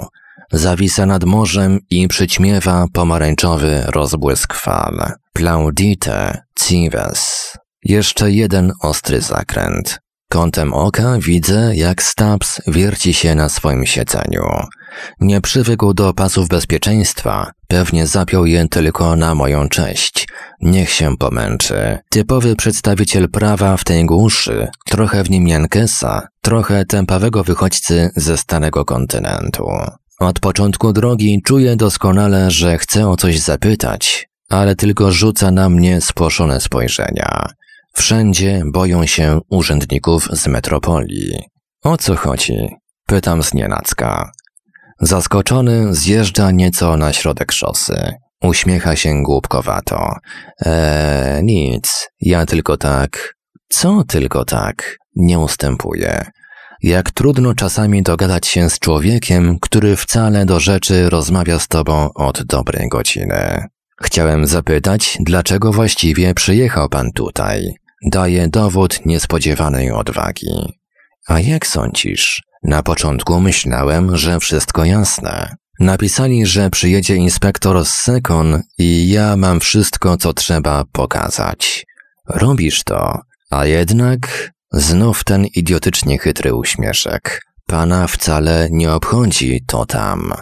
zawisa nad morzem i przyćmiewa pomarańczowy rozbłysk fal. Plaudite cives. Jeszcze jeden ostry zakręt. Kątem oka widzę, jak Stubbs wierci się na swoim siedzeniu. Nie przywykł do pasów bezpieczeństwa, pewnie zapiął je tylko na moją cześć. Niech się pomęczy. Typowy przedstawiciel prawa w tej głuszy, trochę w nim Jankesa, trochę tępawego wychodźcy ze starego kontynentu. Od początku drogi czuję doskonale, że chce o coś zapytać, ale tylko rzuca na mnie spłoszone spojrzenia. Wszędzie boją się urzędników z metropolii. O co chodzi? Pytam znienacka. Zaskoczony zjeżdża nieco na środek szosy. Uśmiecha się głupkowato. Eee, nic, ja tylko tak. Co tylko tak? Nie ustępuję. Jak trudno czasami dogadać się z człowiekiem, który wcale do rzeczy rozmawia z tobą od dobrej godziny. Chciałem zapytać, dlaczego właściwie przyjechał pan tutaj? Daje dowód niespodziewanej odwagi. A jak sądzisz? Na początku myślałem, że wszystko jasne. Napisali, że przyjedzie inspektor z Sekon i ja mam wszystko, co trzeba pokazać. Robisz to, a jednak znów ten idiotycznie chytry uśmieszek. Pana wcale nie obchodzi to tam.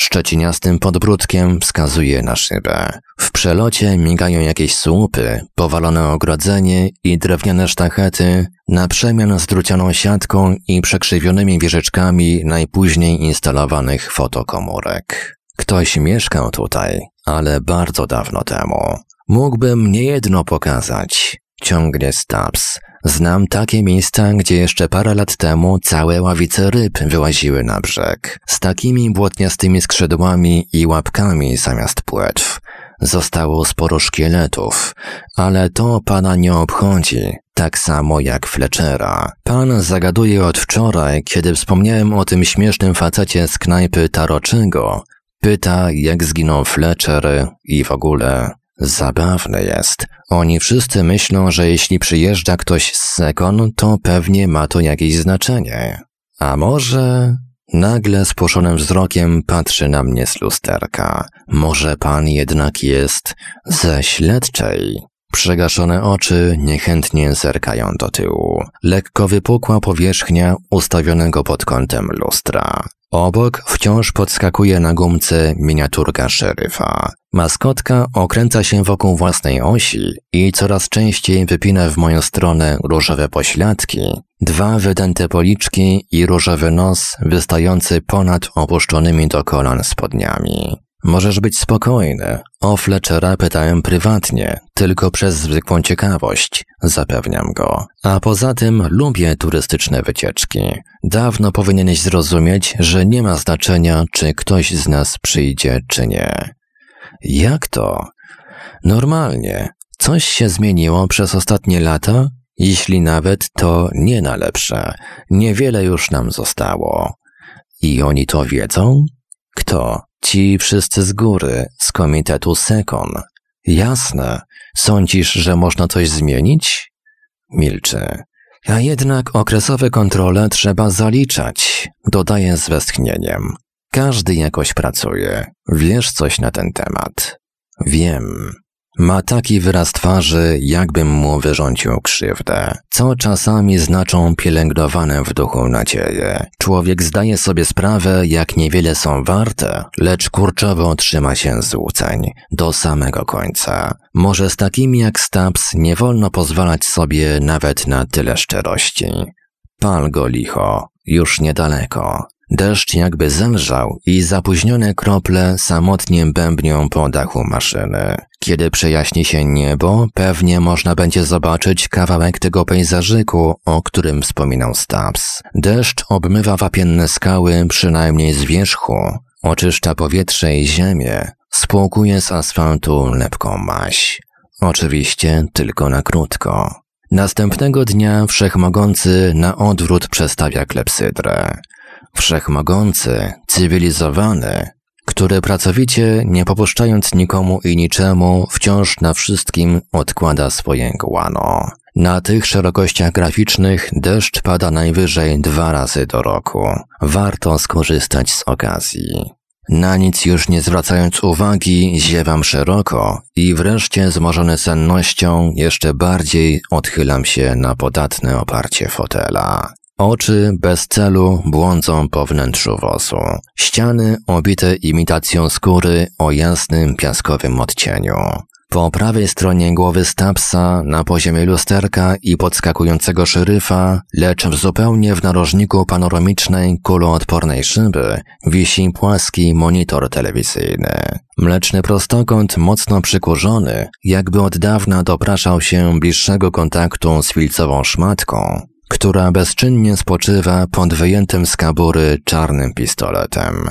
Szczeciniastym podbródkiem wskazuje na szybę. W przelocie migają jakieś słupy, powalone ogrodzenie i drewniane sztachety, na przemian z drucianą siatką i przekrzywionymi wieżyczkami najpóźniej instalowanych fotokomórek. Ktoś mieszkał tutaj, ale bardzo dawno temu. Mógłbym niejedno pokazać. Ciągnie Stubbs, Znam takie miejsca, gdzie jeszcze parę lat temu całe ławice ryb wyłaziły na brzeg, z takimi błotniastymi skrzydłami i łapkami zamiast płetw. Zostało sporo szkieletów, ale to pana nie obchodzi, tak samo jak Fletchera. Pan zagaduje od wczoraj, kiedy wspomniałem o tym śmiesznym facecie z knajpy Taroczego. Pyta, jak zginął Fletcher i w ogóle. Zabawne jest. Oni wszyscy myślą, że jeśli przyjeżdża ktoś z Sekon, to pewnie ma to jakieś znaczenie. A może... Nagle spłoszonym wzrokiem patrzy na mnie z lusterka. Może pan jednak jest ze śledczej? Przegaszone oczy niechętnie zerkają do tyłu. Lekko wypukła powierzchnia ustawionego pod kątem lustra. Obok wciąż podskakuje na gumce miniaturka szeryfa. Maskotka okręca się wokół własnej osi i coraz częściej wypina w moją stronę różowe pośladki, dwa wydęte policzki i różowy nos wystający ponad opuszczonymi do kolan spodniami. Możesz być spokojny. O Fletchera pytałem prywatnie, tylko przez zwykłą ciekawość, zapewniam go. A poza tym lubię turystyczne wycieczki. Dawno powinieneś zrozumieć, że nie ma znaczenia, czy ktoś z nas przyjdzie, czy nie. Jak to? Normalnie. Coś się zmieniło przez ostatnie lata? Jeśli nawet, to nie na lepsze. Niewiele już nam zostało. I oni to wiedzą? Kto? Ci wszyscy z góry, z komitetu Sekon. Jasne. Sądzisz, że można coś zmienić? Milczy. A jednak okresowe kontrole trzeba zaliczać, dodaje z westchnieniem. Każdy jakoś pracuje. Wiesz coś na ten temat? Wiem. Ma taki wyraz twarzy, jakbym mu wyrządził krzywdę, co czasami znaczą pielęgnowane w duchu nadzieje. Człowiek zdaje sobie sprawę, jak niewiele są warte, lecz kurczowo trzyma się złuceń, do samego końca. Może z takimi jak Stubbs nie wolno pozwalać sobie nawet na tyle szczerości. Pal go licho, już niedaleko. Deszcz jakby zelżał i zapóźnione krople samotnie bębnią po dachu maszyny. Kiedy przejaśni się niebo, pewnie można będzie zobaczyć kawałek tego pejzażyku, o którym wspominał Stubbs. Deszcz obmywa wapienne skały przynajmniej z wierzchu, oczyszcza powietrze i ziemię, spłukuje z asfaltu lepką maś. Oczywiście tylko na krótko. Następnego dnia Wszechmogący na odwrót przestawia klepsydrę wszechmogący, cywilizowany, który pracowicie, nie popuszczając nikomu i niczemu, wciąż na wszystkim odkłada swoje guano. Na tych szerokościach graficznych deszcz pada najwyżej dwa razy do roku. Warto skorzystać z okazji. Na nic już nie zwracając uwagi, ziewam szeroko i wreszcie zmożony sennością jeszcze bardziej odchylam się na podatne oparcie fotela. Oczy bez celu błądzą po wnętrzu wozu. Ściany obite imitacją skóry o jasnym piaskowym odcieniu. Po prawej stronie głowy Stapsa, na poziomie lusterka i podskakującego szeryfa, lecz zupełnie w narożniku panoramicznej, kuloodpornej szyby, wisi płaski monitor telewizyjny. Mleczny prostokąt, mocno przykurzony, jakby od dawna dopraszał się bliższego kontaktu z filcową szmatką, która bezczynnie spoczywa pod wyjętym z kabury czarnym pistoletem.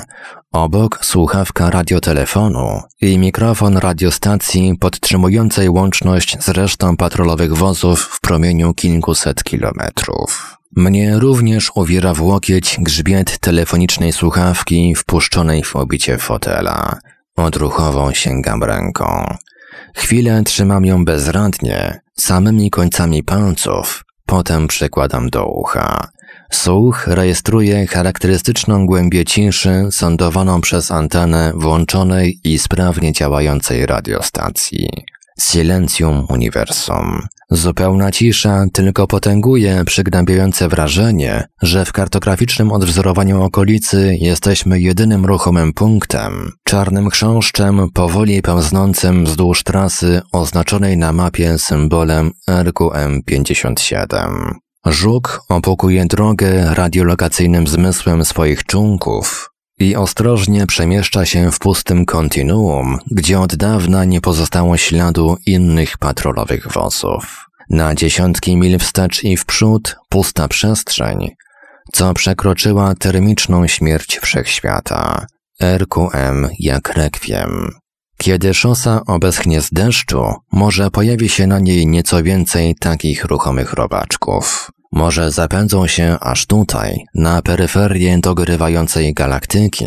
Obok słuchawka radiotelefonu i mikrofon radiostacji podtrzymującej łączność z resztą patrolowych wozów w promieniu kilkuset kilometrów. Mnie również uwiera w łokieć grzbiet telefonicznej słuchawki wpuszczonej w obicie fotela. Odruchową sięgam ręką. Chwilę trzymam ją bezradnie, samymi końcami palców, potem przekładam do ucha. Słuch rejestruje charakterystyczną głębię ciszy sądowaną przez antenę włączonej i sprawnie działającej radiostacji. Silencium universum. Zupełna cisza tylko potęguje przygnębiające wrażenie, że w kartograficznym odwzorowaniu okolicy jesteśmy jedynym ruchomym punktem, czarnym chrząszczem powoli pełznącym wzdłuż trasy oznaczonej na mapie symbolem RQM57. Żuk opukuje drogę radiolokacyjnym zmysłem swoich członków i ostrożnie przemieszcza się w pustym kontinuum, gdzie od dawna nie pozostało śladu innych patrolowych wozów. Na dziesiątki mil wstecz i w przód pusta przestrzeń, co przekroczyła termiczną śmierć wszechświata. RQM jak rekwiem. Kiedy szosa obeschnie z deszczu, może pojawi się na niej nieco więcej takich ruchomych robaczków. Może zapędzą się aż tutaj, na peryferię dogrywającej galaktyki,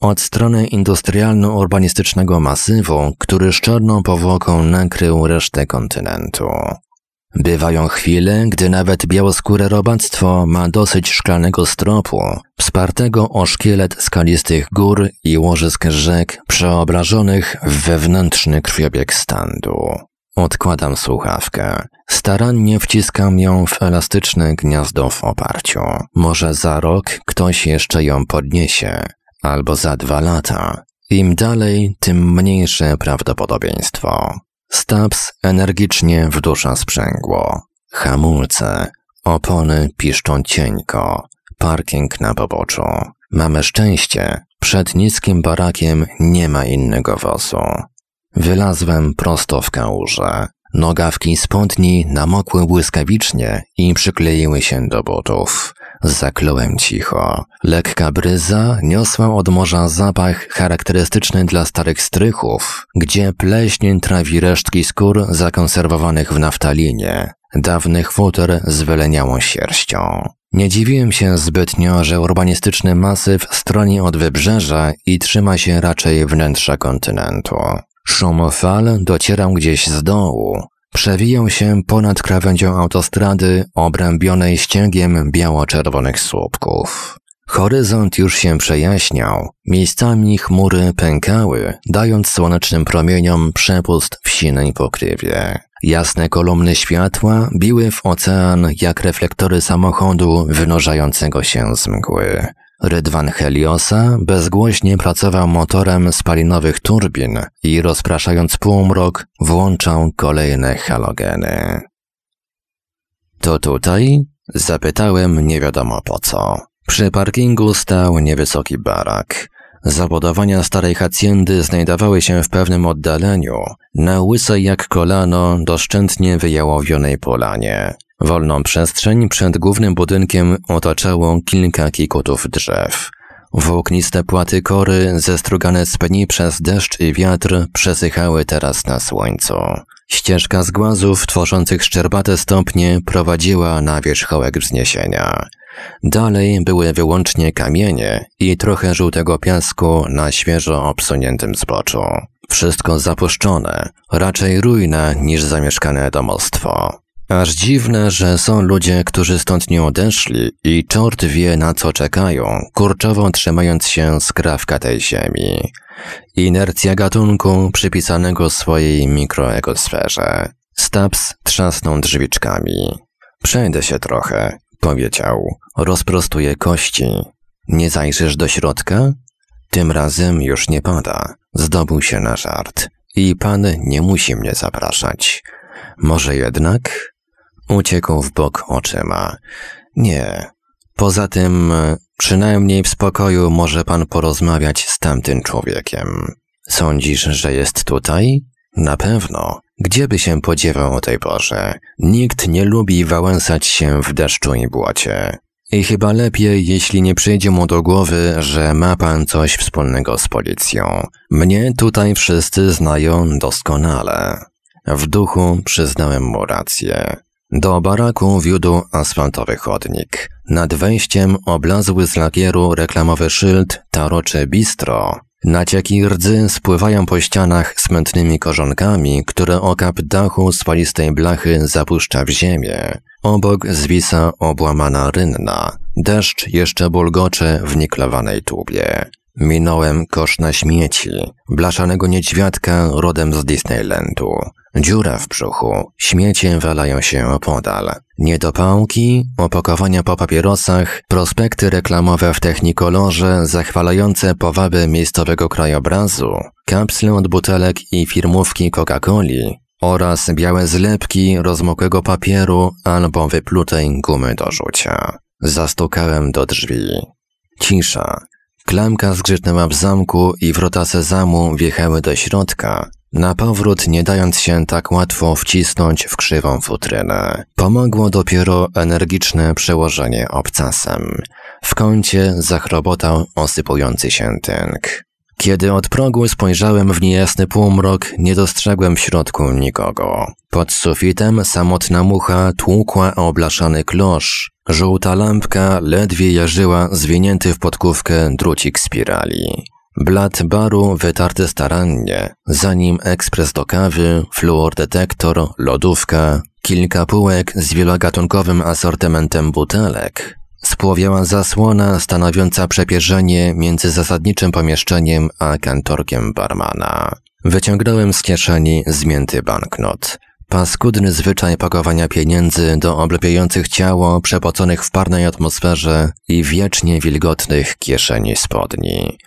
od strony industrialno-urbanistycznego masywu, który z czarną powłoką nakrył resztę kontynentu. Bywają chwile, gdy nawet białoskóre robactwo ma dosyć szklanego stropu, wspartego o szkielet skalistych gór i łożysk rzek przeobrażonych w wewnętrzny krwiobieg standu. Odkładam słuchawkę. Starannie wciskam ją w elastyczne gniazdo w oparciu. Może za rok ktoś jeszcze ją podniesie, albo za dwa lata. Im dalej, tym mniejsze prawdopodobieństwo. Stabs energicznie wdusza sprzęgło. Hamulce. Opony piszczą cienko. Parking na poboczu. Mamy szczęście. Przed niskim barakiem nie ma innego wozu. Wylazłem prosto w kałużę. Nogawki spodni namokły błyskawicznie i przykleiły się do butów. Zakląłem cicho. Lekka bryza niosła od morza zapach charakterystyczny dla starych strychów, gdzie pleśń trawi resztki skór zakonserwowanych w naftalinie, dawnych futer z wyleniałą sierścią. Nie dziwiłem się zbytnio, że urbanistyczny masyw stroni od wybrzeża i trzyma się raczej wnętrza kontynentu. Szum fal docierał gdzieś z dołu. Przewijał się ponad krawędzią autostrady obrębionej ścięgiem biało-czerwonych słupków. Horyzont już się przejaśniał, miejscami chmury pękały, dając słonecznym promieniom przepust w sinej pokrywie. Jasne kolumny światła biły w ocean jak reflektory samochodu wynurzającego się z mgły. Rydwan Heliosa bezgłośnie pracował motorem spalinowych turbin i rozpraszając półmrok włączał kolejne halogeny. To tutaj? Zapytałem nie wiadomo po co. Przy parkingu stał niewysoki barak. Zabudowania starej hacjendy znajdowały się w pewnym oddaleniu, na łysej jak kolano, doszczętnie wyjałowionej polanie. Wolną przestrzeń przed głównym budynkiem otaczało kilka kikutów drzew. Włókniste płaty kory, zestrugane z pni przez deszcz i wiatr, przesychały teraz na słońcu. Ścieżka z głazów tworzących szczerbate stopnie prowadziła na wierzchołek wzniesienia. Dalej były wyłącznie kamienie i trochę żółtego piasku na świeżo obsuniętym zboczu. Wszystko zapuszczone, raczej rujne niż zamieszkane domostwo. Aż dziwne, że są ludzie, którzy stąd nie odeszli i czort wie na co czekają, kurczowo trzymając się skrawka tej ziemi. Inercja gatunku przypisanego swojej mikroekosferze. Stabs trzasnął drzwiczkami. Przejdę się trochę, powiedział. Rozprostuję kości. Nie zajrzysz do środka? Tym razem już nie pada. Zdobył się na żart. I pan nie musi mnie zapraszać. Może jednak? Uciekł w bok oczyma. Nie. Poza tym, przynajmniej w spokoju może pan porozmawiać z tamtym człowiekiem. Sądzisz, że jest tutaj? Na pewno. Gdzie by się podziewał o tej porze? Nikt nie lubi wałęsać się w deszczu i błocie. I chyba lepiej, jeśli nie przyjdzie mu do głowy, że ma pan coś wspólnego z policją. Mnie tutaj wszyscy znają doskonale. W duchu przyznałem mu rację. Do baraku wiódł asfaltowy chodnik. Nad wejściem oblazły z lakieru reklamowy szyld Tarocze Bistro. Nacieki rdzy spływają po ścianach smętnymi korzonkami, które okap dachu spalistej blachy zapuszcza w ziemię. Obok zwisa obłamana rynna. Deszcz jeszcze bulgocze w niklowanej tubie. Minąłem kosz na śmieci, blaszanego niedźwiadka rodem z Disneylandu. Dziura w brzuchu, śmiecie walają się opodal. Niedopałki, opakowania po papierosach, prospekty reklamowe w technikolorze zachwalające powaby miejscowego krajobrazu, kapsle od butelek i firmówki Coca-Coli oraz białe zlepki rozmokłego papieru albo wyplutej gumy do rzucia. Zastukałem do drzwi. Cisza. Klamka zgrzytnęła w zamku i wrota sezamu wjechały do środka, na powrót nie dając się tak łatwo wcisnąć w krzywą futrynę. Pomogło dopiero energiczne przełożenie obcasem. W kącie zachrobotał osypujący się tynk. Kiedy od progu spojrzałem w niejasny półmrok, nie dostrzegłem w środku nikogo. Pod sufitem samotna mucha tłukła o blaszany klosz. Żółta lampka ledwie jarzyła zwinięty w podkówkę drucik spirali. Blat baru wytarty starannie, zanim ekspres do kawy, fluordetektor, lodówka, kilka półek z wielogatunkowym asortymentem butelek. Spłowiała zasłona stanowiąca przepierzenie między zasadniczym pomieszczeniem a kantorkiem barmana. Wyciągnąłem z kieszeni zmięty banknot. Paskudny zwyczaj pakowania pieniędzy do oblepiających ciało przepoconych w parnej atmosferze i wiecznie wilgotnych kieszeni spodni.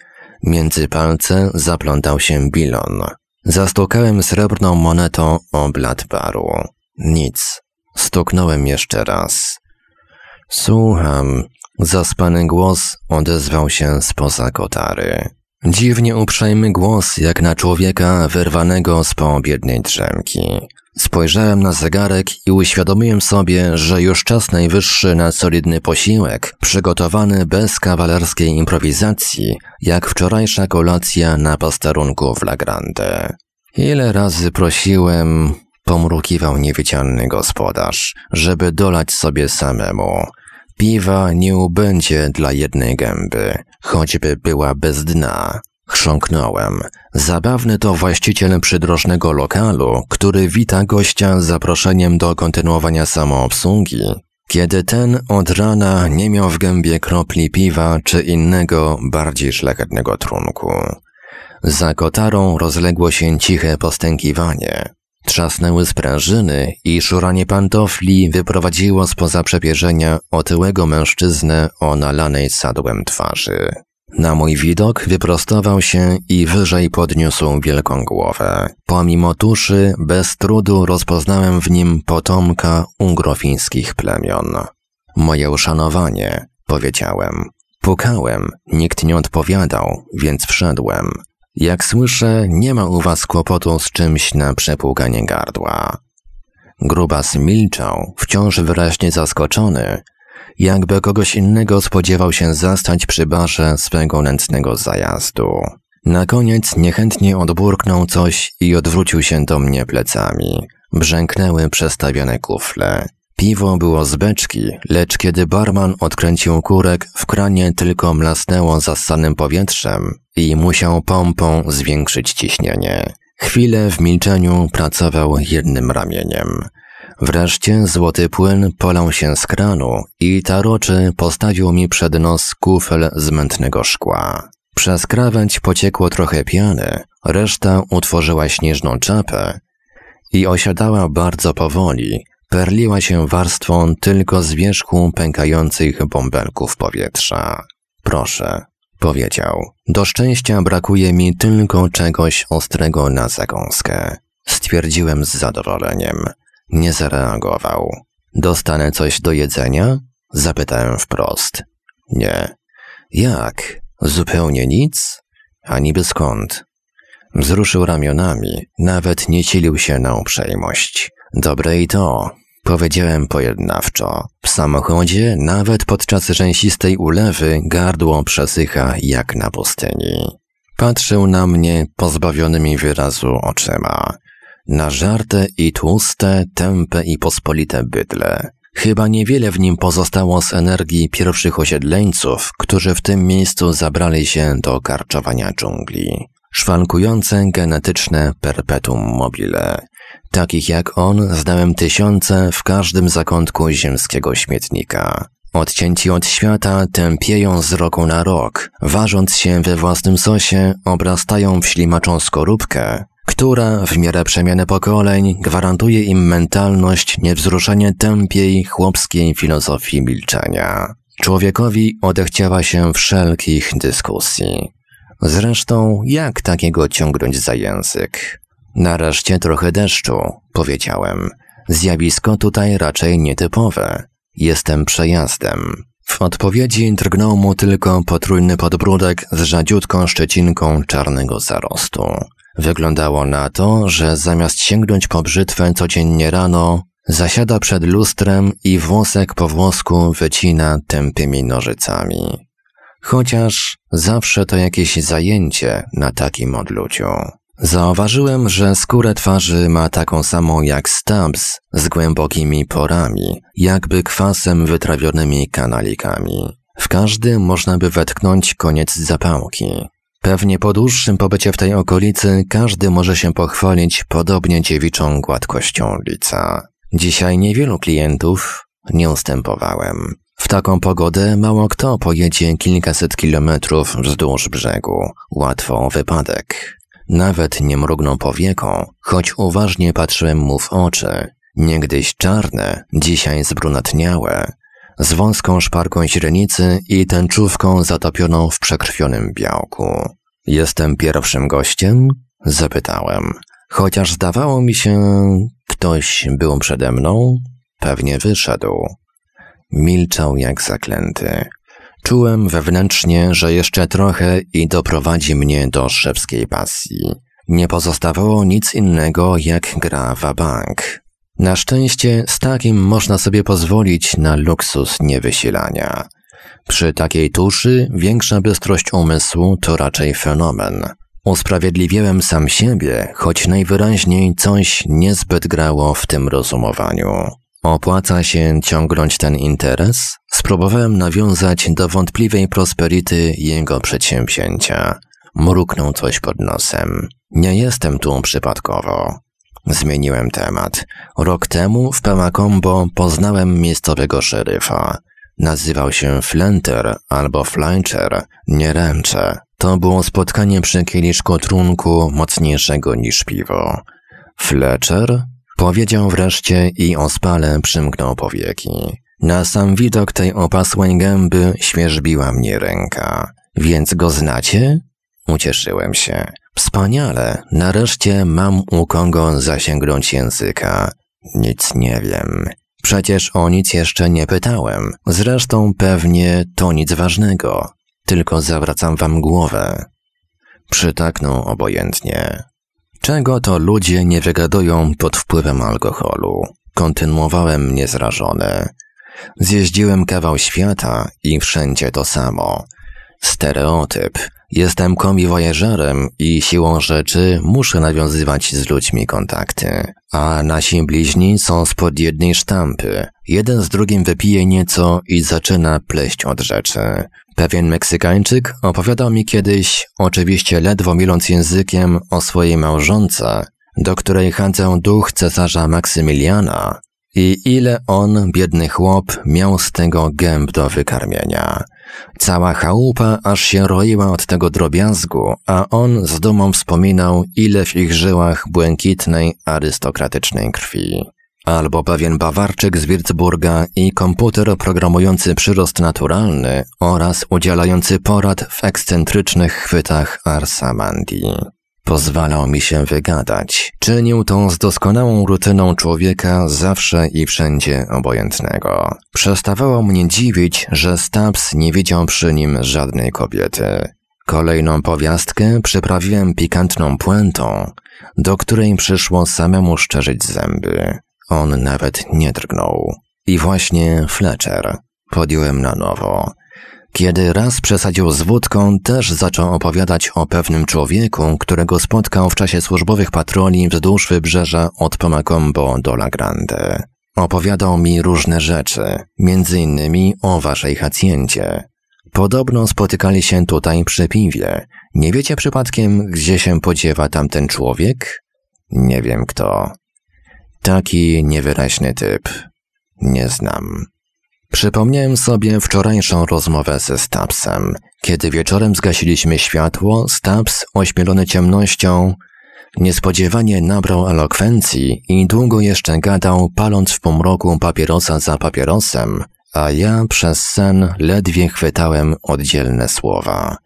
Między palce zaplątał się bilon. Zastukałem srebrną monetą o blat baru. Nic. Stuknąłem jeszcze raz. Słucham. Zaspany głos odezwał się spoza kotary. Dziwnie uprzejmy głos, jak na człowieka wyrwanego z poobiedniej drzemki. Spojrzałem na zegarek i uświadomiłem sobie, że już czas najwyższy na solidny posiłek, przygotowany bez kawalerskiej improwizacji, jak wczorajsza kolacja na posterunku w La Grande. Ile razy prosiłem, pomrukiwał niewidzialny gospodarz, żeby dolać sobie samemu. Piwa nie ubędzie dla jednej gęby, choćby była bez dna. Chrząknąłem. Zabawny to właściciel przydrożnego lokalu, który wita gościa z zaproszeniem do kontynuowania samoobsługi, kiedy ten od rana nie miał w gębie kropli piwa czy innego, bardziej szlachetnego trunku. Za kotarą rozległo się ciche postękiwanie. Trzasnęły sprężyny i szuranie pantofli wyprowadziło spoza przepierzenia otyłego mężczyznę o nalanej sadłem twarzy. Na mój widok wyprostował się i wyżej podniósł wielką głowę. Pomimo tuszy, bez trudu rozpoznałem w nim potomka ungrofińskich plemion. Moje uszanowanie, powiedziałem. Pukałem, nikt nie odpowiadał, więc wszedłem. Jak słyszę, nie ma u was kłopotu z czymś na przepłukanie gardła. Grubas milczał, wciąż wyraźnie zaskoczony, jakby kogoś innego spodziewał się zastać przy barze swego nędznego zajazdu. Na koniec niechętnie odburknął coś i odwrócił się do mnie plecami. Brzęknęły przestawione kufle. Piwo było z beczki, lecz kiedy barman odkręcił kurek, w kranie tylko mlasnęło zassanym powietrzem i musiał pompą zwiększyć ciśnienie. Chwilę w milczeniu pracował jednym ramieniem. Wreszcie złoty płyn polał się z kranu i taroczy postawił mi przed nos kufel z mętnego szkła. Przez krawędź pociekło trochę piany, reszta utworzyła śnieżną czapę i osiadała bardzo powoli, perliła się warstwą tylko z wierzchu pękających bąbelków powietrza. Proszę, powiedział. Do szczęścia brakuje mi tylko czegoś ostrego na zakąskę. Stwierdziłem z zadowoleniem. Nie zareagował. Dostanę coś do jedzenia? Zapytałem wprost. Nie. Jak? Zupełnie nic? A niby skąd? Wzruszył ramionami, nawet nie silił się na uprzejmość. Dobre i to, powiedziałem pojednawczo. W samochodzie, nawet podczas rzęsistej ulewy, gardło przesycha jak na pustyni. Patrzył na mnie pozbawionymi wyrazu oczyma. Na żarte i tłuste, tępe i pospolite bydle. Chyba niewiele w nim pozostało z energii pierwszych osiedleńców, którzy w tym miejscu zabrali się do karczowania dżungli. Szwankujące genetyczne perpetuum mobile. Takich jak on znałem tysiące w każdym zakątku ziemskiego śmietnika. Odcięci od świata tępieją z roku na rok, ważąc się we własnym sosie, obrastają w ślimaczą skorupkę, która w miarę przemiany pokoleń gwarantuje im mentalność niewzruszenie tępiej chłopskiej filozofii milczenia. Człowiekowi odechciała się wszelkich dyskusji. Zresztą, jak takiego ciągnąć za język? Nareszcie trochę deszczu, powiedziałem. Zjawisko tutaj raczej nietypowe. Jestem przejazdem. W odpowiedzi drgnął mu tylko potrójny podbródek z rzadziutką szczecinką czarnego zarostu. Wyglądało na to, że zamiast sięgnąć po brzytwę codziennie rano, zasiada przed lustrem i włosek po włosku wycina tępymi nożycami. Chociaż zawsze to jakieś zajęcie na takim odluciu. Zauważyłem, że skórę twarzy ma taką samą jak Stubbs, z głębokimi porami, jakby kwasem wytrawionymi kanalikami. W każdy można by wetknąć koniec zapałki. Pewnie po dłuższym pobycie w tej okolicy każdy może się pochwalić podobnie dziewiczą gładkością lica. Dzisiaj niewielu klientów nie ustępowałem. W taką pogodę mało kto pojedzie kilkaset kilometrów wzdłuż brzegu. Łatwo wypadek. Nawet nie mrugnął powieką, choć uważnie patrzyłem mu w oczy. Niegdyś czarne, dzisiaj zbrunatniałe, z wąską szparką źrenicy i tęczówką zatopioną w przekrwionym białku. Jestem pierwszym gościem? Zapytałem. Chociaż zdawało mi się, ktoś był przede mną, pewnie wyszedł. Milczał jak zaklęty. Czułem wewnętrznie, że jeszcze trochę i doprowadzi mnie do szewskiej pasji. Nie pozostawało nic innego jak gra w bank. Na szczęście z takim można sobie pozwolić na luksus niewysilania. Przy takiej tuszy większa bystrość umysłu to raczej fenomen. Usprawiedliwiałem sam siebie, choć najwyraźniej coś niezbyt grało w tym rozumowaniu. Opłaca się ciągnąć ten interes? Spróbowałem nawiązać do wątpliwej prosperity jego przedsięwzięcia. Mruknął coś pod nosem. Nie jestem tu przypadkowo. Zmieniłem temat. Rok temu w Pemakombo poznałem miejscowego szeryfa. Nazywał się Flenter albo Flancher, nie ręczę. To było spotkanie przy kieliszku trunku mocniejszego niż piwo. Fletcher? Powiedział wreszcie i ospale przymknął powieki. Na sam widok tej opasłej gęby świeżbiła mnie ręka. Więc go znacie? Ucieszyłem się. Wspaniale, nareszcie mam u kogo zasięgnąć języka. Nic nie wiem. Przecież o nic jeszcze nie pytałem. Zresztą pewnie to nic ważnego. Tylko zawracam wam głowę. Przytaknął obojętnie. Czego to ludzie nie wygadują pod wpływem alkoholu? Kontynuowałem niezrażony. Zjeździłem kawał świata i wszędzie to samo. Stereotyp. Jestem komiwojażerem i siłą rzeczy muszę nawiązywać z ludźmi kontakty. A nasi bliźni są spod jednej sztampy. Jeden z drugim wypije nieco i zaczyna pleść od rzeczy. Pewien Meksykańczyk opowiadał mi kiedyś, oczywiście ledwo miląc językiem, o swojej małżonce, do której chadzę duch cesarza Maksymiliana, I ile on, biedny chłop, miał z tego gęb do wykarmienia. Cała chałupa aż się roiła od tego drobiazgu, a on z dumą wspominał, ile w ich żyłach błękitnej, arystokratycznej krwi. Albo pewien Bawarczyk z Würzburga i komputer programujący przyrost naturalny oraz udzielający porad w ekscentrycznych chwytach Arsamandi. Pozwalał mi się wygadać. Czynił to z doskonałą rutyną człowieka zawsze i wszędzie obojętnego. Przestawało mnie dziwić, że Stubbs nie widział przy nim żadnej kobiety. Kolejną powiastkę przyprawiłem pikantną puentą, do której przyszło samemu szczerzyć zęby. On nawet nie drgnął. I właśnie Fletcher. Podjąłem na nowo. Kiedy raz przesadził z wódką, też zaczął opowiadać o pewnym człowieku, którego spotkał w czasie służbowych patroli wzdłuż wybrzeża od Pomacombo do La Grande. Opowiadał mi różne rzeczy, między innymi o waszej hacjencie. Podobno spotykali się tutaj przy piwie. Nie wiecie przypadkiem, gdzie się podziewa tamten człowiek? Nie wiem kto. Taki niewyraźny typ. Nie znam. Przypomniałem sobie wczorajszą rozmowę ze Stabsem. Kiedy wieczorem zgasiliśmy światło, Stabs, ośmielony ciemnością, niespodziewanie nabrał elokwencji i długo jeszcze gadał, paląc w pomroku papierosa za papierosem, a ja przez sen ledwie chwytałem oddzielne słowa.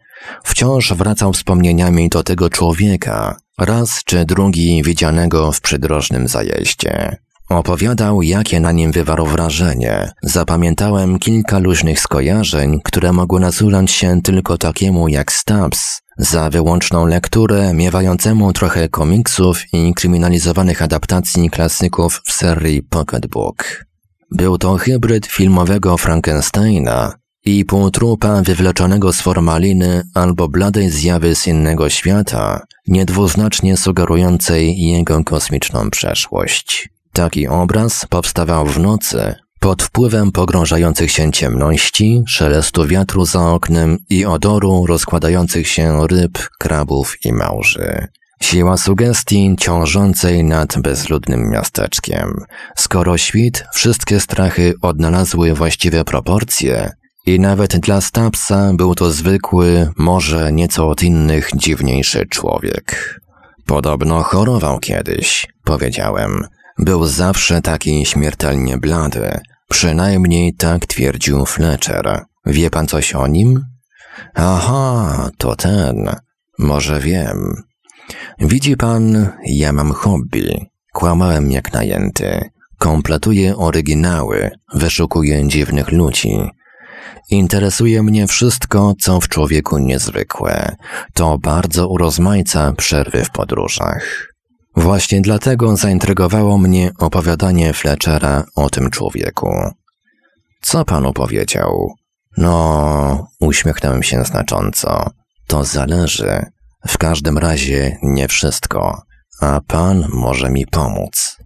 Wciąż wracał wspomnieniami do tego człowieka, raz czy drugi widzianego w przydrożnym zajeździe. Opowiadał, jakie na nim wywarło wrażenie. Zapamiętałem kilka luźnych skojarzeń, które mogły nasunąć się tylko takiemu jak Stubbs, za wyłączną lekturę miewającemu trochę komiksów i kryminalizowanych adaptacji klasyków w serii Pocketbook. Był to hybryd filmowego Frankensteina i półtrupa wywleczonego z formaliny albo bladej zjawy z innego świata, niedwuznacznie sugerującej jego kosmiczną przeszłość. Taki obraz powstawał w nocy, pod wpływem pogrążających się ciemności, szelestu wiatru za oknem i odoru rozkładających się ryb, krabów i małży. Siła sugestii ciążącej nad bezludnym miasteczkiem. Skoro świt, wszystkie strachy odnalazły właściwe proporcje i nawet dla Stapsa był to zwykły, może nieco od innych dziwniejszy człowiek. Podobno chorował kiedyś, powiedziałem. Był zawsze taki śmiertelnie blady. Przynajmniej tak twierdził Fletcher. Wie pan coś o nim? Aha, to ten. Może wiem. Widzi pan, ja mam hobby. Kłamałem jak najęty. Kompletuję oryginały, wyszukuję dziwnych ludzi. Interesuje mnie wszystko, co w człowieku niezwykłe. To bardzo urozmaica przerwy w podróżach. Właśnie dlatego zaintrygowało mnie opowiadanie Fletchera o tym człowieku. Co panu powiedział? No, uśmiechnąłem się znacząco. To zależy. W każdym razie nie wszystko, a pan może mi pomóc.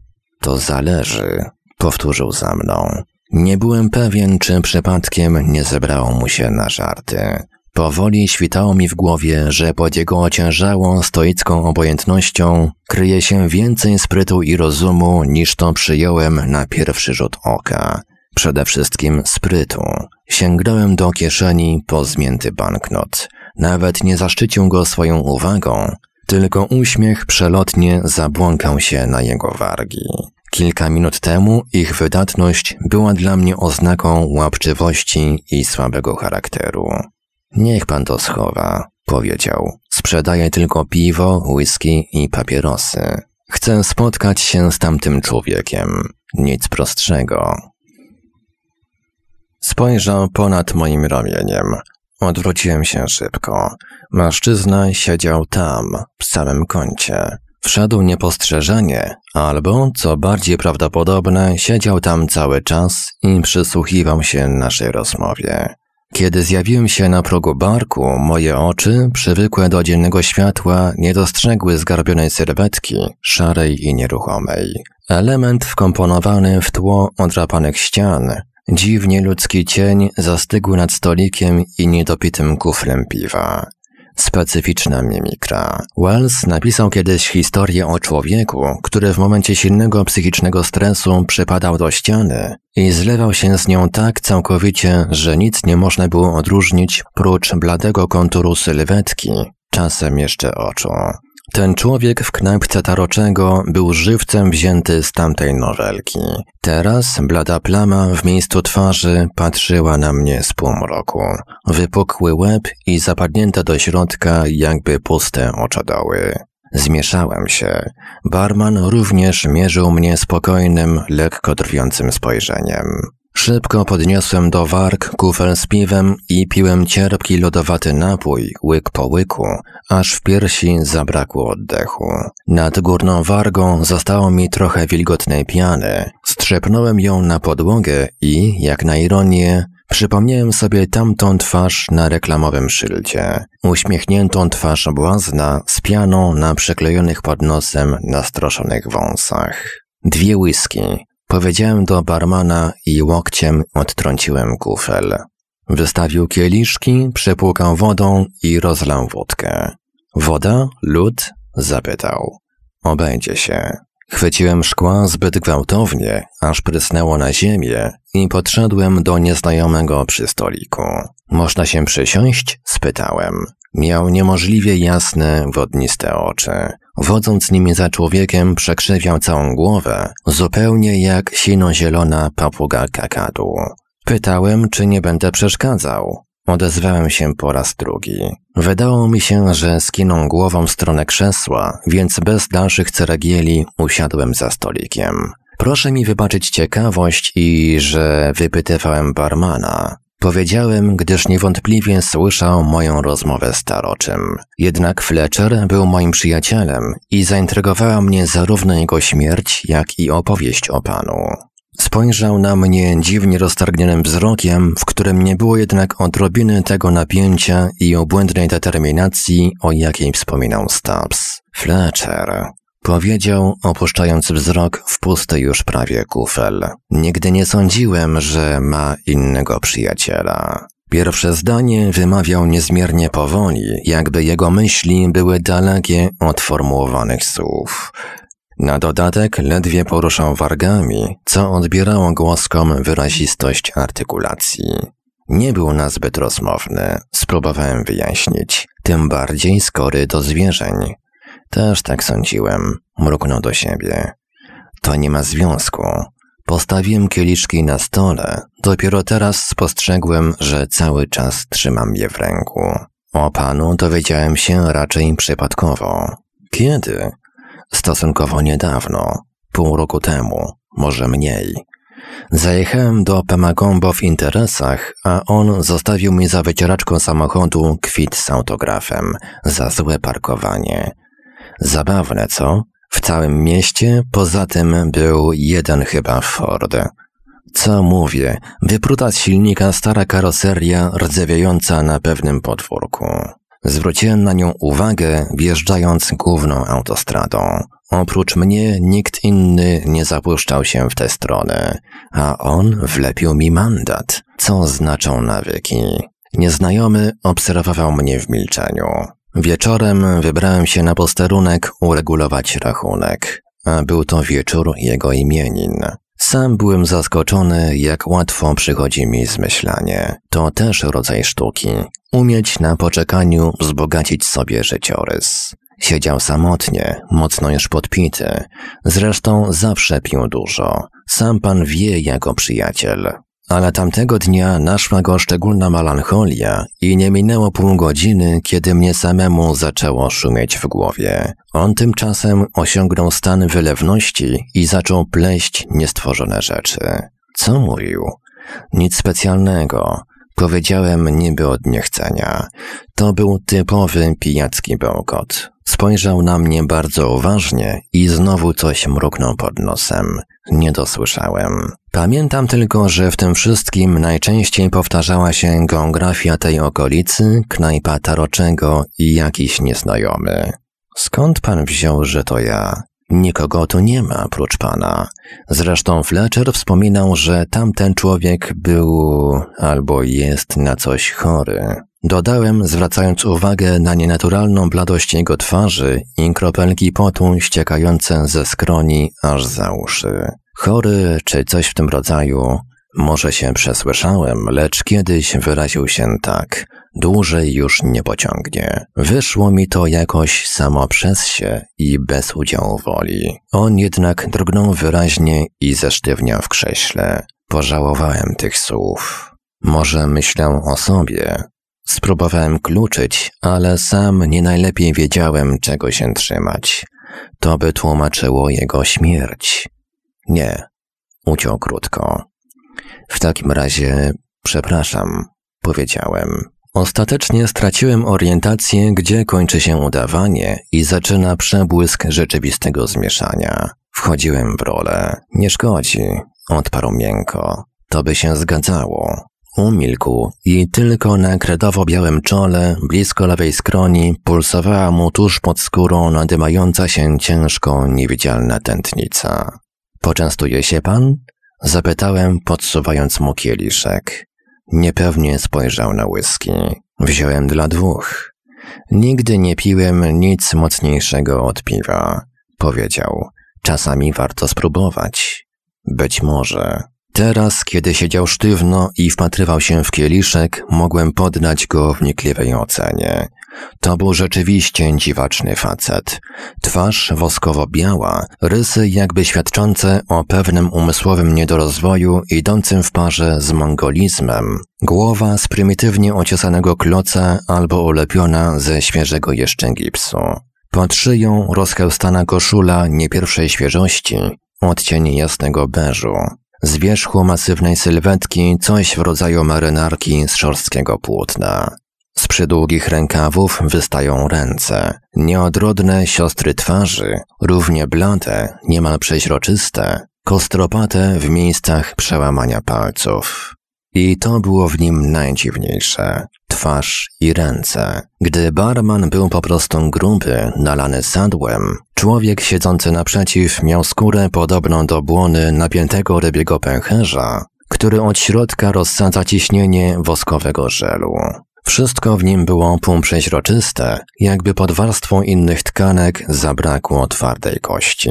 To zależy, powtórzył za mną. Nie byłem pewien, czy przypadkiem nie zebrało mu się na żarty. Powoli świtało mi w głowie, że pod jego ociężałą, stoicką obojętnością kryje się więcej sprytu i rozumu, niż to przyjąłem na pierwszy rzut oka. Przede wszystkim sprytu. Sięgnąłem do kieszeni po zmięty banknot. Nawet nie zaszczycił go swoją uwagą, tylko uśmiech przelotnie zabłąkał się na jego wargi. Kilka minut temu ich wydatność była dla mnie oznaką łapczywości i słabego charakteru. Niech pan to schowa, powiedział. Sprzedaję tylko piwo, whisky i papierosy. Chcę spotkać się z tamtym człowiekiem. Nic prostszego. Spojrzał ponad moim ramieniem. Odwróciłem się szybko. Mężczyzna siedział tam, w samym kącie. Wszedł niepostrzeżenie, albo, co bardziej prawdopodobne, siedział tam cały czas i przysłuchiwał się naszej rozmowie. Kiedy zjawiłem się na progu barku, moje oczy, przywykłe do dziennego światła, nie dostrzegły zgarbionej sylwetki, szarej i nieruchomej. Element wkomponowany w tło odrapanych ścian, dziwnie ludzki cień zastygły nad stolikiem i niedopitym kuflem piwa. Specyficzna mimikra. Wells napisał kiedyś historię o człowieku, który w momencie silnego psychicznego stresu przypadał do ściany i zlewał się z nią tak całkowicie, że nic nie można było odróżnić prócz bladego konturu sylwetki, czasem jeszcze oczu. Ten człowiek w knajpce Taroczego był żywcem wzięty z tamtej nowelki. Teraz blada plama w miejscu twarzy patrzyła na mnie z półmroku. Wypukły łeb i zapadnięte do środka jakby puste oczodoły. Zmieszałem się. Barman również mierzył mnie spokojnym, lekko drwiącym spojrzeniem. Szybko podniosłem do warg kufel z piwem i piłem cierpki lodowaty napój, łyk po łyku, aż w piersi zabrakło oddechu. Nad górną wargą zostało mi trochę wilgotnej piany. Strzepnąłem ją na podłogę i, jak na ironię, przypomniałem sobie tamtą twarz na reklamowym szyldzie. Uśmiechniętą twarz błazna z pianą na przyklejonych pod nosem nastroszonych wąsach. Dwie whisky, Powiedziałem do barmana i łokciem odtrąciłem kufel. Wystawił kieliszki, przepłukał wodą i rozlał wódkę. Woda? Lód? Zapytał. Obejdzie się. Chwyciłem szkła zbyt gwałtownie, aż prysnęło na ziemię i podszedłem do nieznajomego przy stoliku. Można się przysiąść? spytałem. Miał niemożliwie jasne, wodniste oczy. Wodząc nimi za człowiekiem przekrzywiał całą głowę, zupełnie jak sino-zielona papuga kakadu. Pytałem, czy nie będę przeszkadzał. Odezwałem się po raz drugi. Wydało mi się, że skinął głową w stronę krzesła, więc bez dalszych ceregieli usiadłem za stolikiem. Proszę mi wybaczyć ciekawość i że wypytywałem barmana. Powiedziałem, gdyż niewątpliwie słyszał moją rozmowę z Taroczym. Jednak Fletcher był moim przyjacielem i zaintrygowała mnie zarówno jego śmierć, jak i opowieść o panu. Spojrzał na mnie dziwnie roztargnionym wzrokiem, w którym nie było jednak odrobiny tego napięcia i obłędnej determinacji, o jakiej wspominał Stubbs. Fletcher, Powiedział, opuszczając wzrok w pusty już prawie kufel. Nigdy nie sądziłem, że ma innego przyjaciela. Pierwsze zdanie wymawiał niezmiernie powoli, jakby jego myśli były dalekie od formułowanych słów. Na dodatek ledwie poruszał wargami, co odbierało głoskom wyrazistość artykulacji. Nie był nazbyt rozmowny, spróbowałem wyjaśnić, tym bardziej skory do zwierzeń. Też tak sądziłem, mruknął do siebie. To nie ma związku. Postawiłem kieliszki na stole. Dopiero teraz spostrzegłem, że cały czas trzymam je w ręku. O panu dowiedziałem się raczej przypadkowo. Kiedy? Stosunkowo niedawno. Pół roku temu. Może mniej. Zajechałem do Pemagombo w interesach, a on zostawił mi za wycieraczką samochodu kwit z autografem za złe parkowanie. Zabawne, co? W całym mieście poza tym był jeden chyba Ford. Co mówię, wypruta z silnika stara karoseria rdzewiająca na pewnym podwórku. Zwróciłem na nią uwagę, wjeżdżając główną autostradą. Oprócz mnie nikt inny nie zapuszczał się w tę stronę, a on wlepił mi mandat. Co znaczą nawyki? Nieznajomy obserwował mnie w milczeniu. Wieczorem wybrałem się na posterunek uregulować rachunek, a był to wieczór jego imienin. Sam byłem zaskoczony, jak łatwo przychodzi mi zmyślanie. To też rodzaj sztuki. Umieć na poczekaniu wzbogacić sobie życiorys. Siedział samotnie, mocno już podpity. Zresztą zawsze pił dużo. Sam pan wie jako przyjaciel. Ale tamtego dnia naszła go szczególna melancholia i nie minęło pół godziny, kiedy mnie samemu zaczęło szumieć w głowie. On tymczasem osiągnął stan wylewności i zaczął pleść niestworzone rzeczy. Co mówił? Nic specjalnego. Powiedziałem niby od niechcenia. To był typowy pijacki bełkot. Spojrzał na mnie bardzo uważnie i znowu coś mruknął pod nosem. Nie dosłyszałem. Pamiętam tylko, że w tym wszystkim najczęściej powtarzała się geografia tej okolicy, knajpa Taroczego i jakiś nieznajomy. Skąd pan wziął, że to ja? Nikogo tu nie ma prócz pana. Zresztą Fletcher wspominał, że tamten człowiek był albo jest na coś chory. Dodałem, zwracając uwagę na nienaturalną bladość jego twarzy i kropelki potu ściekające ze skroni aż za uszy. Chory czy coś w tym rodzaju, może się przesłyszałem, lecz kiedyś wyraził się tak. Dłużej już nie pociągnie. Wyszło mi to jakoś samo przez się i bez udziału woli. On jednak drgnął wyraźnie i zesztywniał w krześle. Pożałowałem tych słów. Może myślę o sobie. Spróbowałem kluczyć, ale sam nie najlepiej wiedziałem, czego się trzymać. To by tłumaczyło jego śmierć. Nie. Uciął krótko. W takim razie, przepraszam, powiedziałem. Ostatecznie straciłem orientację, gdzie kończy się udawanie i zaczyna przebłysk rzeczywistego zmieszania. Wchodziłem w rolę. Nie szkodzi, odparł miękko. To by się zgadzało. Umilkł i tylko na kredowo-białym czole, blisko lewej skroni, pulsowała mu tuż pod skórą nadymająca się ciężko niewidzialna tętnica. Poczęstuje się pan? Zapytałem, podsuwając mu kieliszek. Niepewnie spojrzał na whisky. Wziąłem dla dwóch. Nigdy nie piłem nic mocniejszego od piwa. Powiedział. Czasami warto spróbować. Być może. Teraz, kiedy siedział sztywno i wpatrywał się w kieliszek, mogłem poddać go wnikliwej ocenie. To był rzeczywiście dziwaczny facet. Twarz woskowo-biała, rysy jakby świadczące o pewnym umysłowym niedorozwoju idącym w parze z mongolizmem. Głowa z prymitywnie ociosanego kloca albo ulepiona ze świeżego jeszcze gipsu. Pod szyją rozchełstana koszula nie pierwszej świeżości, odcień jasnego beżu. Z wierzchu masywnej sylwetki coś w rodzaju marynarki z szorstkiego płótna. Przydługich rękawów wystają ręce, nieodrodne siostry twarzy, równie blade, niemal przeźroczyste, kostropate w miejscach przełamania palców. I to było w nim najdziwniejsze. Twarz i ręce. Gdy barman był po prostu gruby, nalany sadłem, człowiek siedzący naprzeciw miał skórę podobną do błony napiętego rybiego pęcherza, który od środka rozsadza ciśnienie woskowego żelu. Wszystko w nim było półprzeźroczyste, jakby pod warstwą innych tkanek zabrakło twardej kości.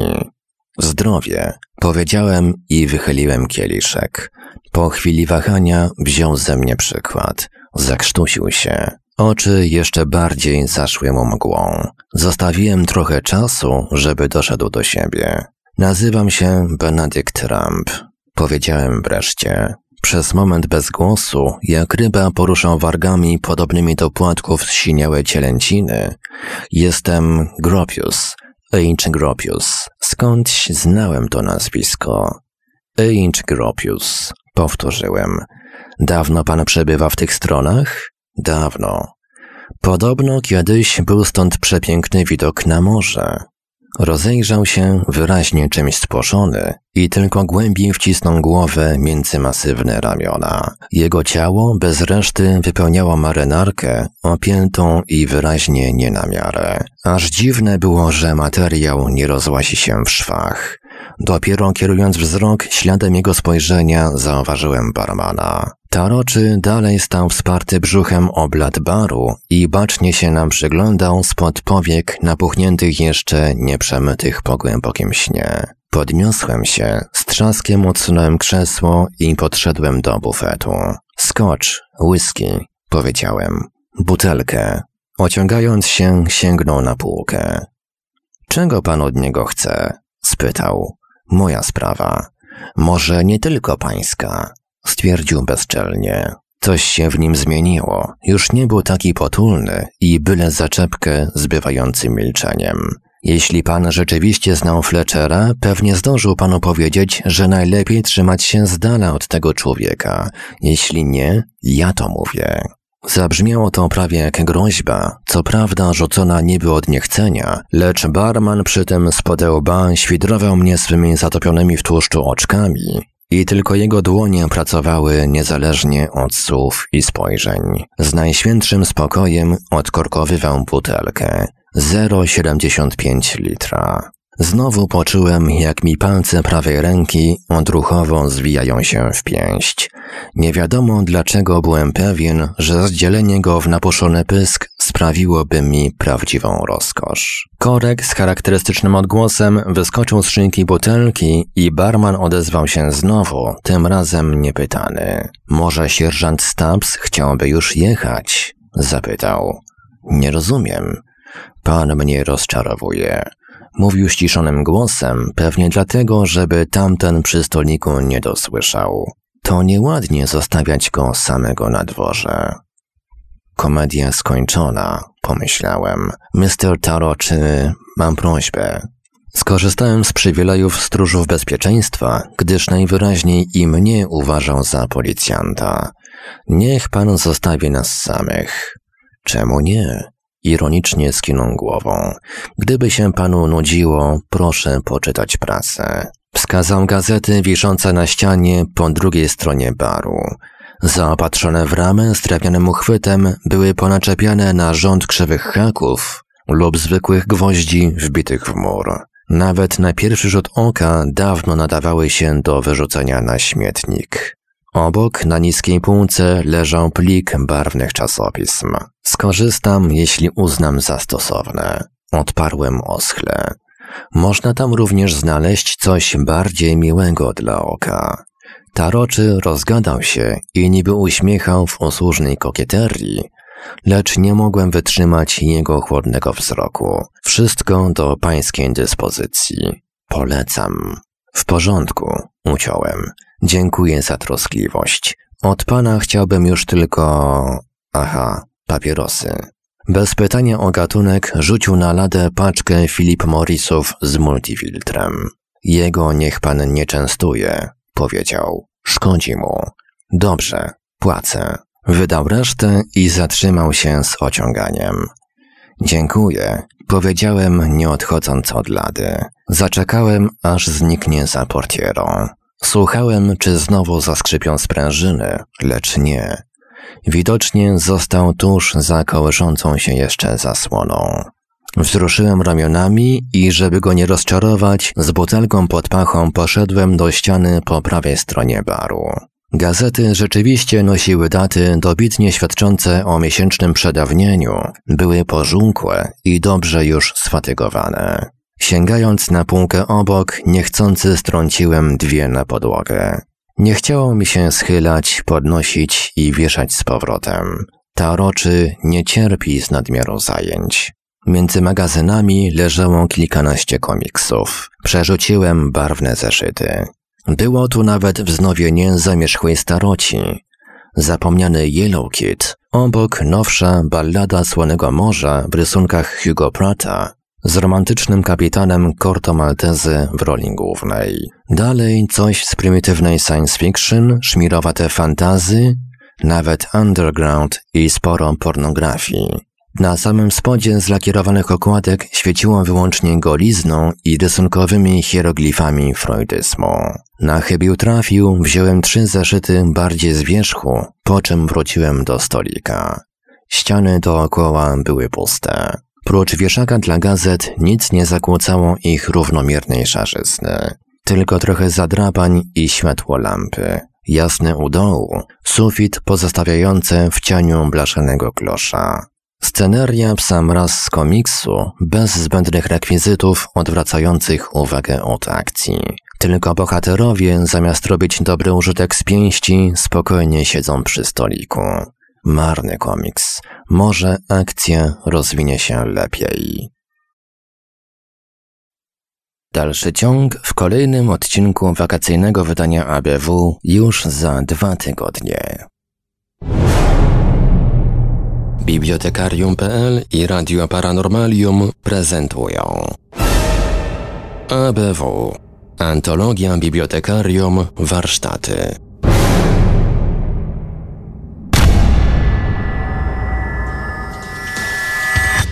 Zdrowie, powiedziałem i wychyliłem kieliszek. Po chwili wahania wziął ze mnie przykład. Zakrztusił się. Oczy jeszcze bardziej zaszły mu mgłą. Zostawiłem trochę czasu, żeby doszedł do siebie. Nazywam się Benedykt Trump. Powiedziałem wreszcie. Przez moment bez głosu, jak ryba poruszał wargami podobnymi do płatków zsiniałe cielęciny. Jestem Gropius, Ainge Gropius. Skądś znałem to nazwisko. Ainge Gropius, powtórzyłem. Dawno pan przebywa w tych stronach? Dawno. Podobno kiedyś był stąd przepiękny widok na morze. Rozejrzał się wyraźnie czymś spłoszony i tylko głębiej wcisnął głowę między masywne ramiona. Jego ciało bez reszty wypełniało marynarkę, opiętą i wyraźnie nie na miarę. Aż dziwne było, że materiał nie rozłazi się w szwach. Dopiero kierując wzrok śladem jego spojrzenia zauważyłem barmana. Taroczy dalej stał wsparty brzuchem o blat baru i bacznie się nam przyglądał spod powiek napuchniętych jeszcze nieprzemytych po głębokim śnie. Podniosłem się, z trzaskiem odsunąłem krzesło i podszedłem do bufetu. Skocz, whisky, powiedziałem. Butelkę. Ociągając się, sięgnął na półkę. Czego pan od niego chce? Spytał. Moja sprawa. Może nie tylko pańska, stwierdził bezczelnie. Coś się w nim zmieniło. Już nie był taki potulny i byle zaczepkę zbywający milczeniem. Jeśli pan rzeczywiście znał Fletchera, pewnie zdążył panu powiedzieć, że najlepiej trzymać się z dala od tego człowieka. Jeśli nie, ja to mówię. Zabrzmiało to prawie jak groźba, co prawda rzucona niby od niechcenia, lecz barman przy tym z podełba świdrował mnie swymi zatopionymi w tłuszczu oczkami i tylko jego dłonie pracowały niezależnie od słów i spojrzeń. Z najświętszym spokojem odkorkowywał butelkę. 0,75 litra. Znowu poczułem, jak mi palce prawej ręki odruchowo zwijają się w pięść. Nie wiadomo dlaczego byłem pewien, że zdzielenie go w napuszony pysk sprawiłoby mi prawdziwą rozkosz. Korek z charakterystycznym odgłosem wyskoczył z szynki butelki i barman odezwał się znowu, tym razem niepytany. Może sierżant Stubbs chciałby już jechać? Zapytał. Nie rozumiem. Pan mnie rozczarowuje. Mówił ściszonym głosem, pewnie dlatego, żeby tamten przy stolniku nie dosłyszał. To nieładnie zostawiać go samego na dworze. Komedia skończona, pomyślałem. Mr. Taro, czy mam prośbę? Skorzystałem z przywilejów stróżów bezpieczeństwa, gdyż najwyraźniej i mnie uważał za policjanta. Niech pan zostawi nas samych. Czemu nie? Ironicznie skinął głową. Gdyby się panu nudziło, proszę poczytać prasę. Wskazał gazety wiszące na ścianie po drugiej stronie baru. Zaopatrzone w ramę z uchwytem były ponaczepiane na rząd krzywych haków lub zwykłych gwoździ wbitych w mur. Nawet na pierwszy rzut oka dawno nadawały się do wyrzucenia na śmietnik. Obok na niskiej półce leżał plik barwnych czasopism. Skorzystam, jeśli uznam za stosowne. Odparłem oschle. Można tam również znaleźć coś bardziej miłego dla oka. Taroczy rozgadał się i niby uśmiechał w usłużnej kokieterii, lecz nie mogłem wytrzymać jego chłodnego wzroku. Wszystko do pańskiej dyspozycji. Polecam. W porządku, uciąłem. Dziękuję za troskliwość. Od pana chciałbym już tylko... Aha, papierosy. Bez pytania o gatunek rzucił na ladę paczkę Philip Morrisów z multifiltrem. Jego niech pan nie częstuje, powiedział. Szkodzi mu. Dobrze, płacę. Wydał resztę i zatrzymał się z ociąganiem. Dziękuję, powiedziałem nie odchodząc od lady. Zaczekałem, aż zniknie za portierą. Słuchałem, czy znowu zaskrzypią sprężyny, lecz nie. Widocznie został tuż za kołyszącą się jeszcze zasłoną. Wzruszyłem ramionami i, żeby go nie rozczarować, z butelką pod pachą poszedłem do ściany po prawej stronie baru. Gazety rzeczywiście nosiły daty dobitnie świadczące o miesięcznym przedawnieniu, były pożółkłe i dobrze już sfatygowane. Sięgając na półkę obok, niechcący strąciłem dwie na podłogę. Nie chciało mi się schylać, podnosić i wieszać z powrotem. Ta roczy nie cierpi z nadmiaru zajęć. Między magazynami leżało kilkanaście komiksów. Przerzuciłem barwne zeszyty. Było tu nawet wznowienie zamierzchłej staroci. Zapomniany Yellow Kid, obok nowsza ballada Słonego Morza w rysunkach Hugo Prata, z romantycznym kapitanem Corto Maltezy w roli głównej. Dalej coś z prymitywnej science fiction, szmirowate fantazy, nawet underground i sporo pornografii. Na samym spodzie z lakierowanych okładek świeciło wyłącznie golizną i rysunkowymi hieroglifami freudyzmu. Na chybił trafił, wziąłem trzy zeszyty bardziej z wierzchu, po czym wróciłem do stolika. Ściany dookoła były puste. Prócz wieszaka dla gazet nic nie zakłócało ich równomiernej szarzyzny. Tylko trochę zadrapań i światło lampy. Jasne u dołu, sufit pozostawiające w cieniu blaszanego klosza. Sceneria w sam raz z komiksu, bez zbędnych rekwizytów odwracających uwagę od akcji. Tylko bohaterowie, zamiast robić dobry użytek z pięści, spokojnie siedzą przy stoliku. Marny komiks. Może akcja rozwinie się lepiej. Dalszy ciąg w kolejnym odcinku wakacyjnego wydania ABW już za dwa tygodnie. Bibliotekarium.pl i Radio Paranormalium prezentują ABW Antologia Bibliotekarium Warsztaty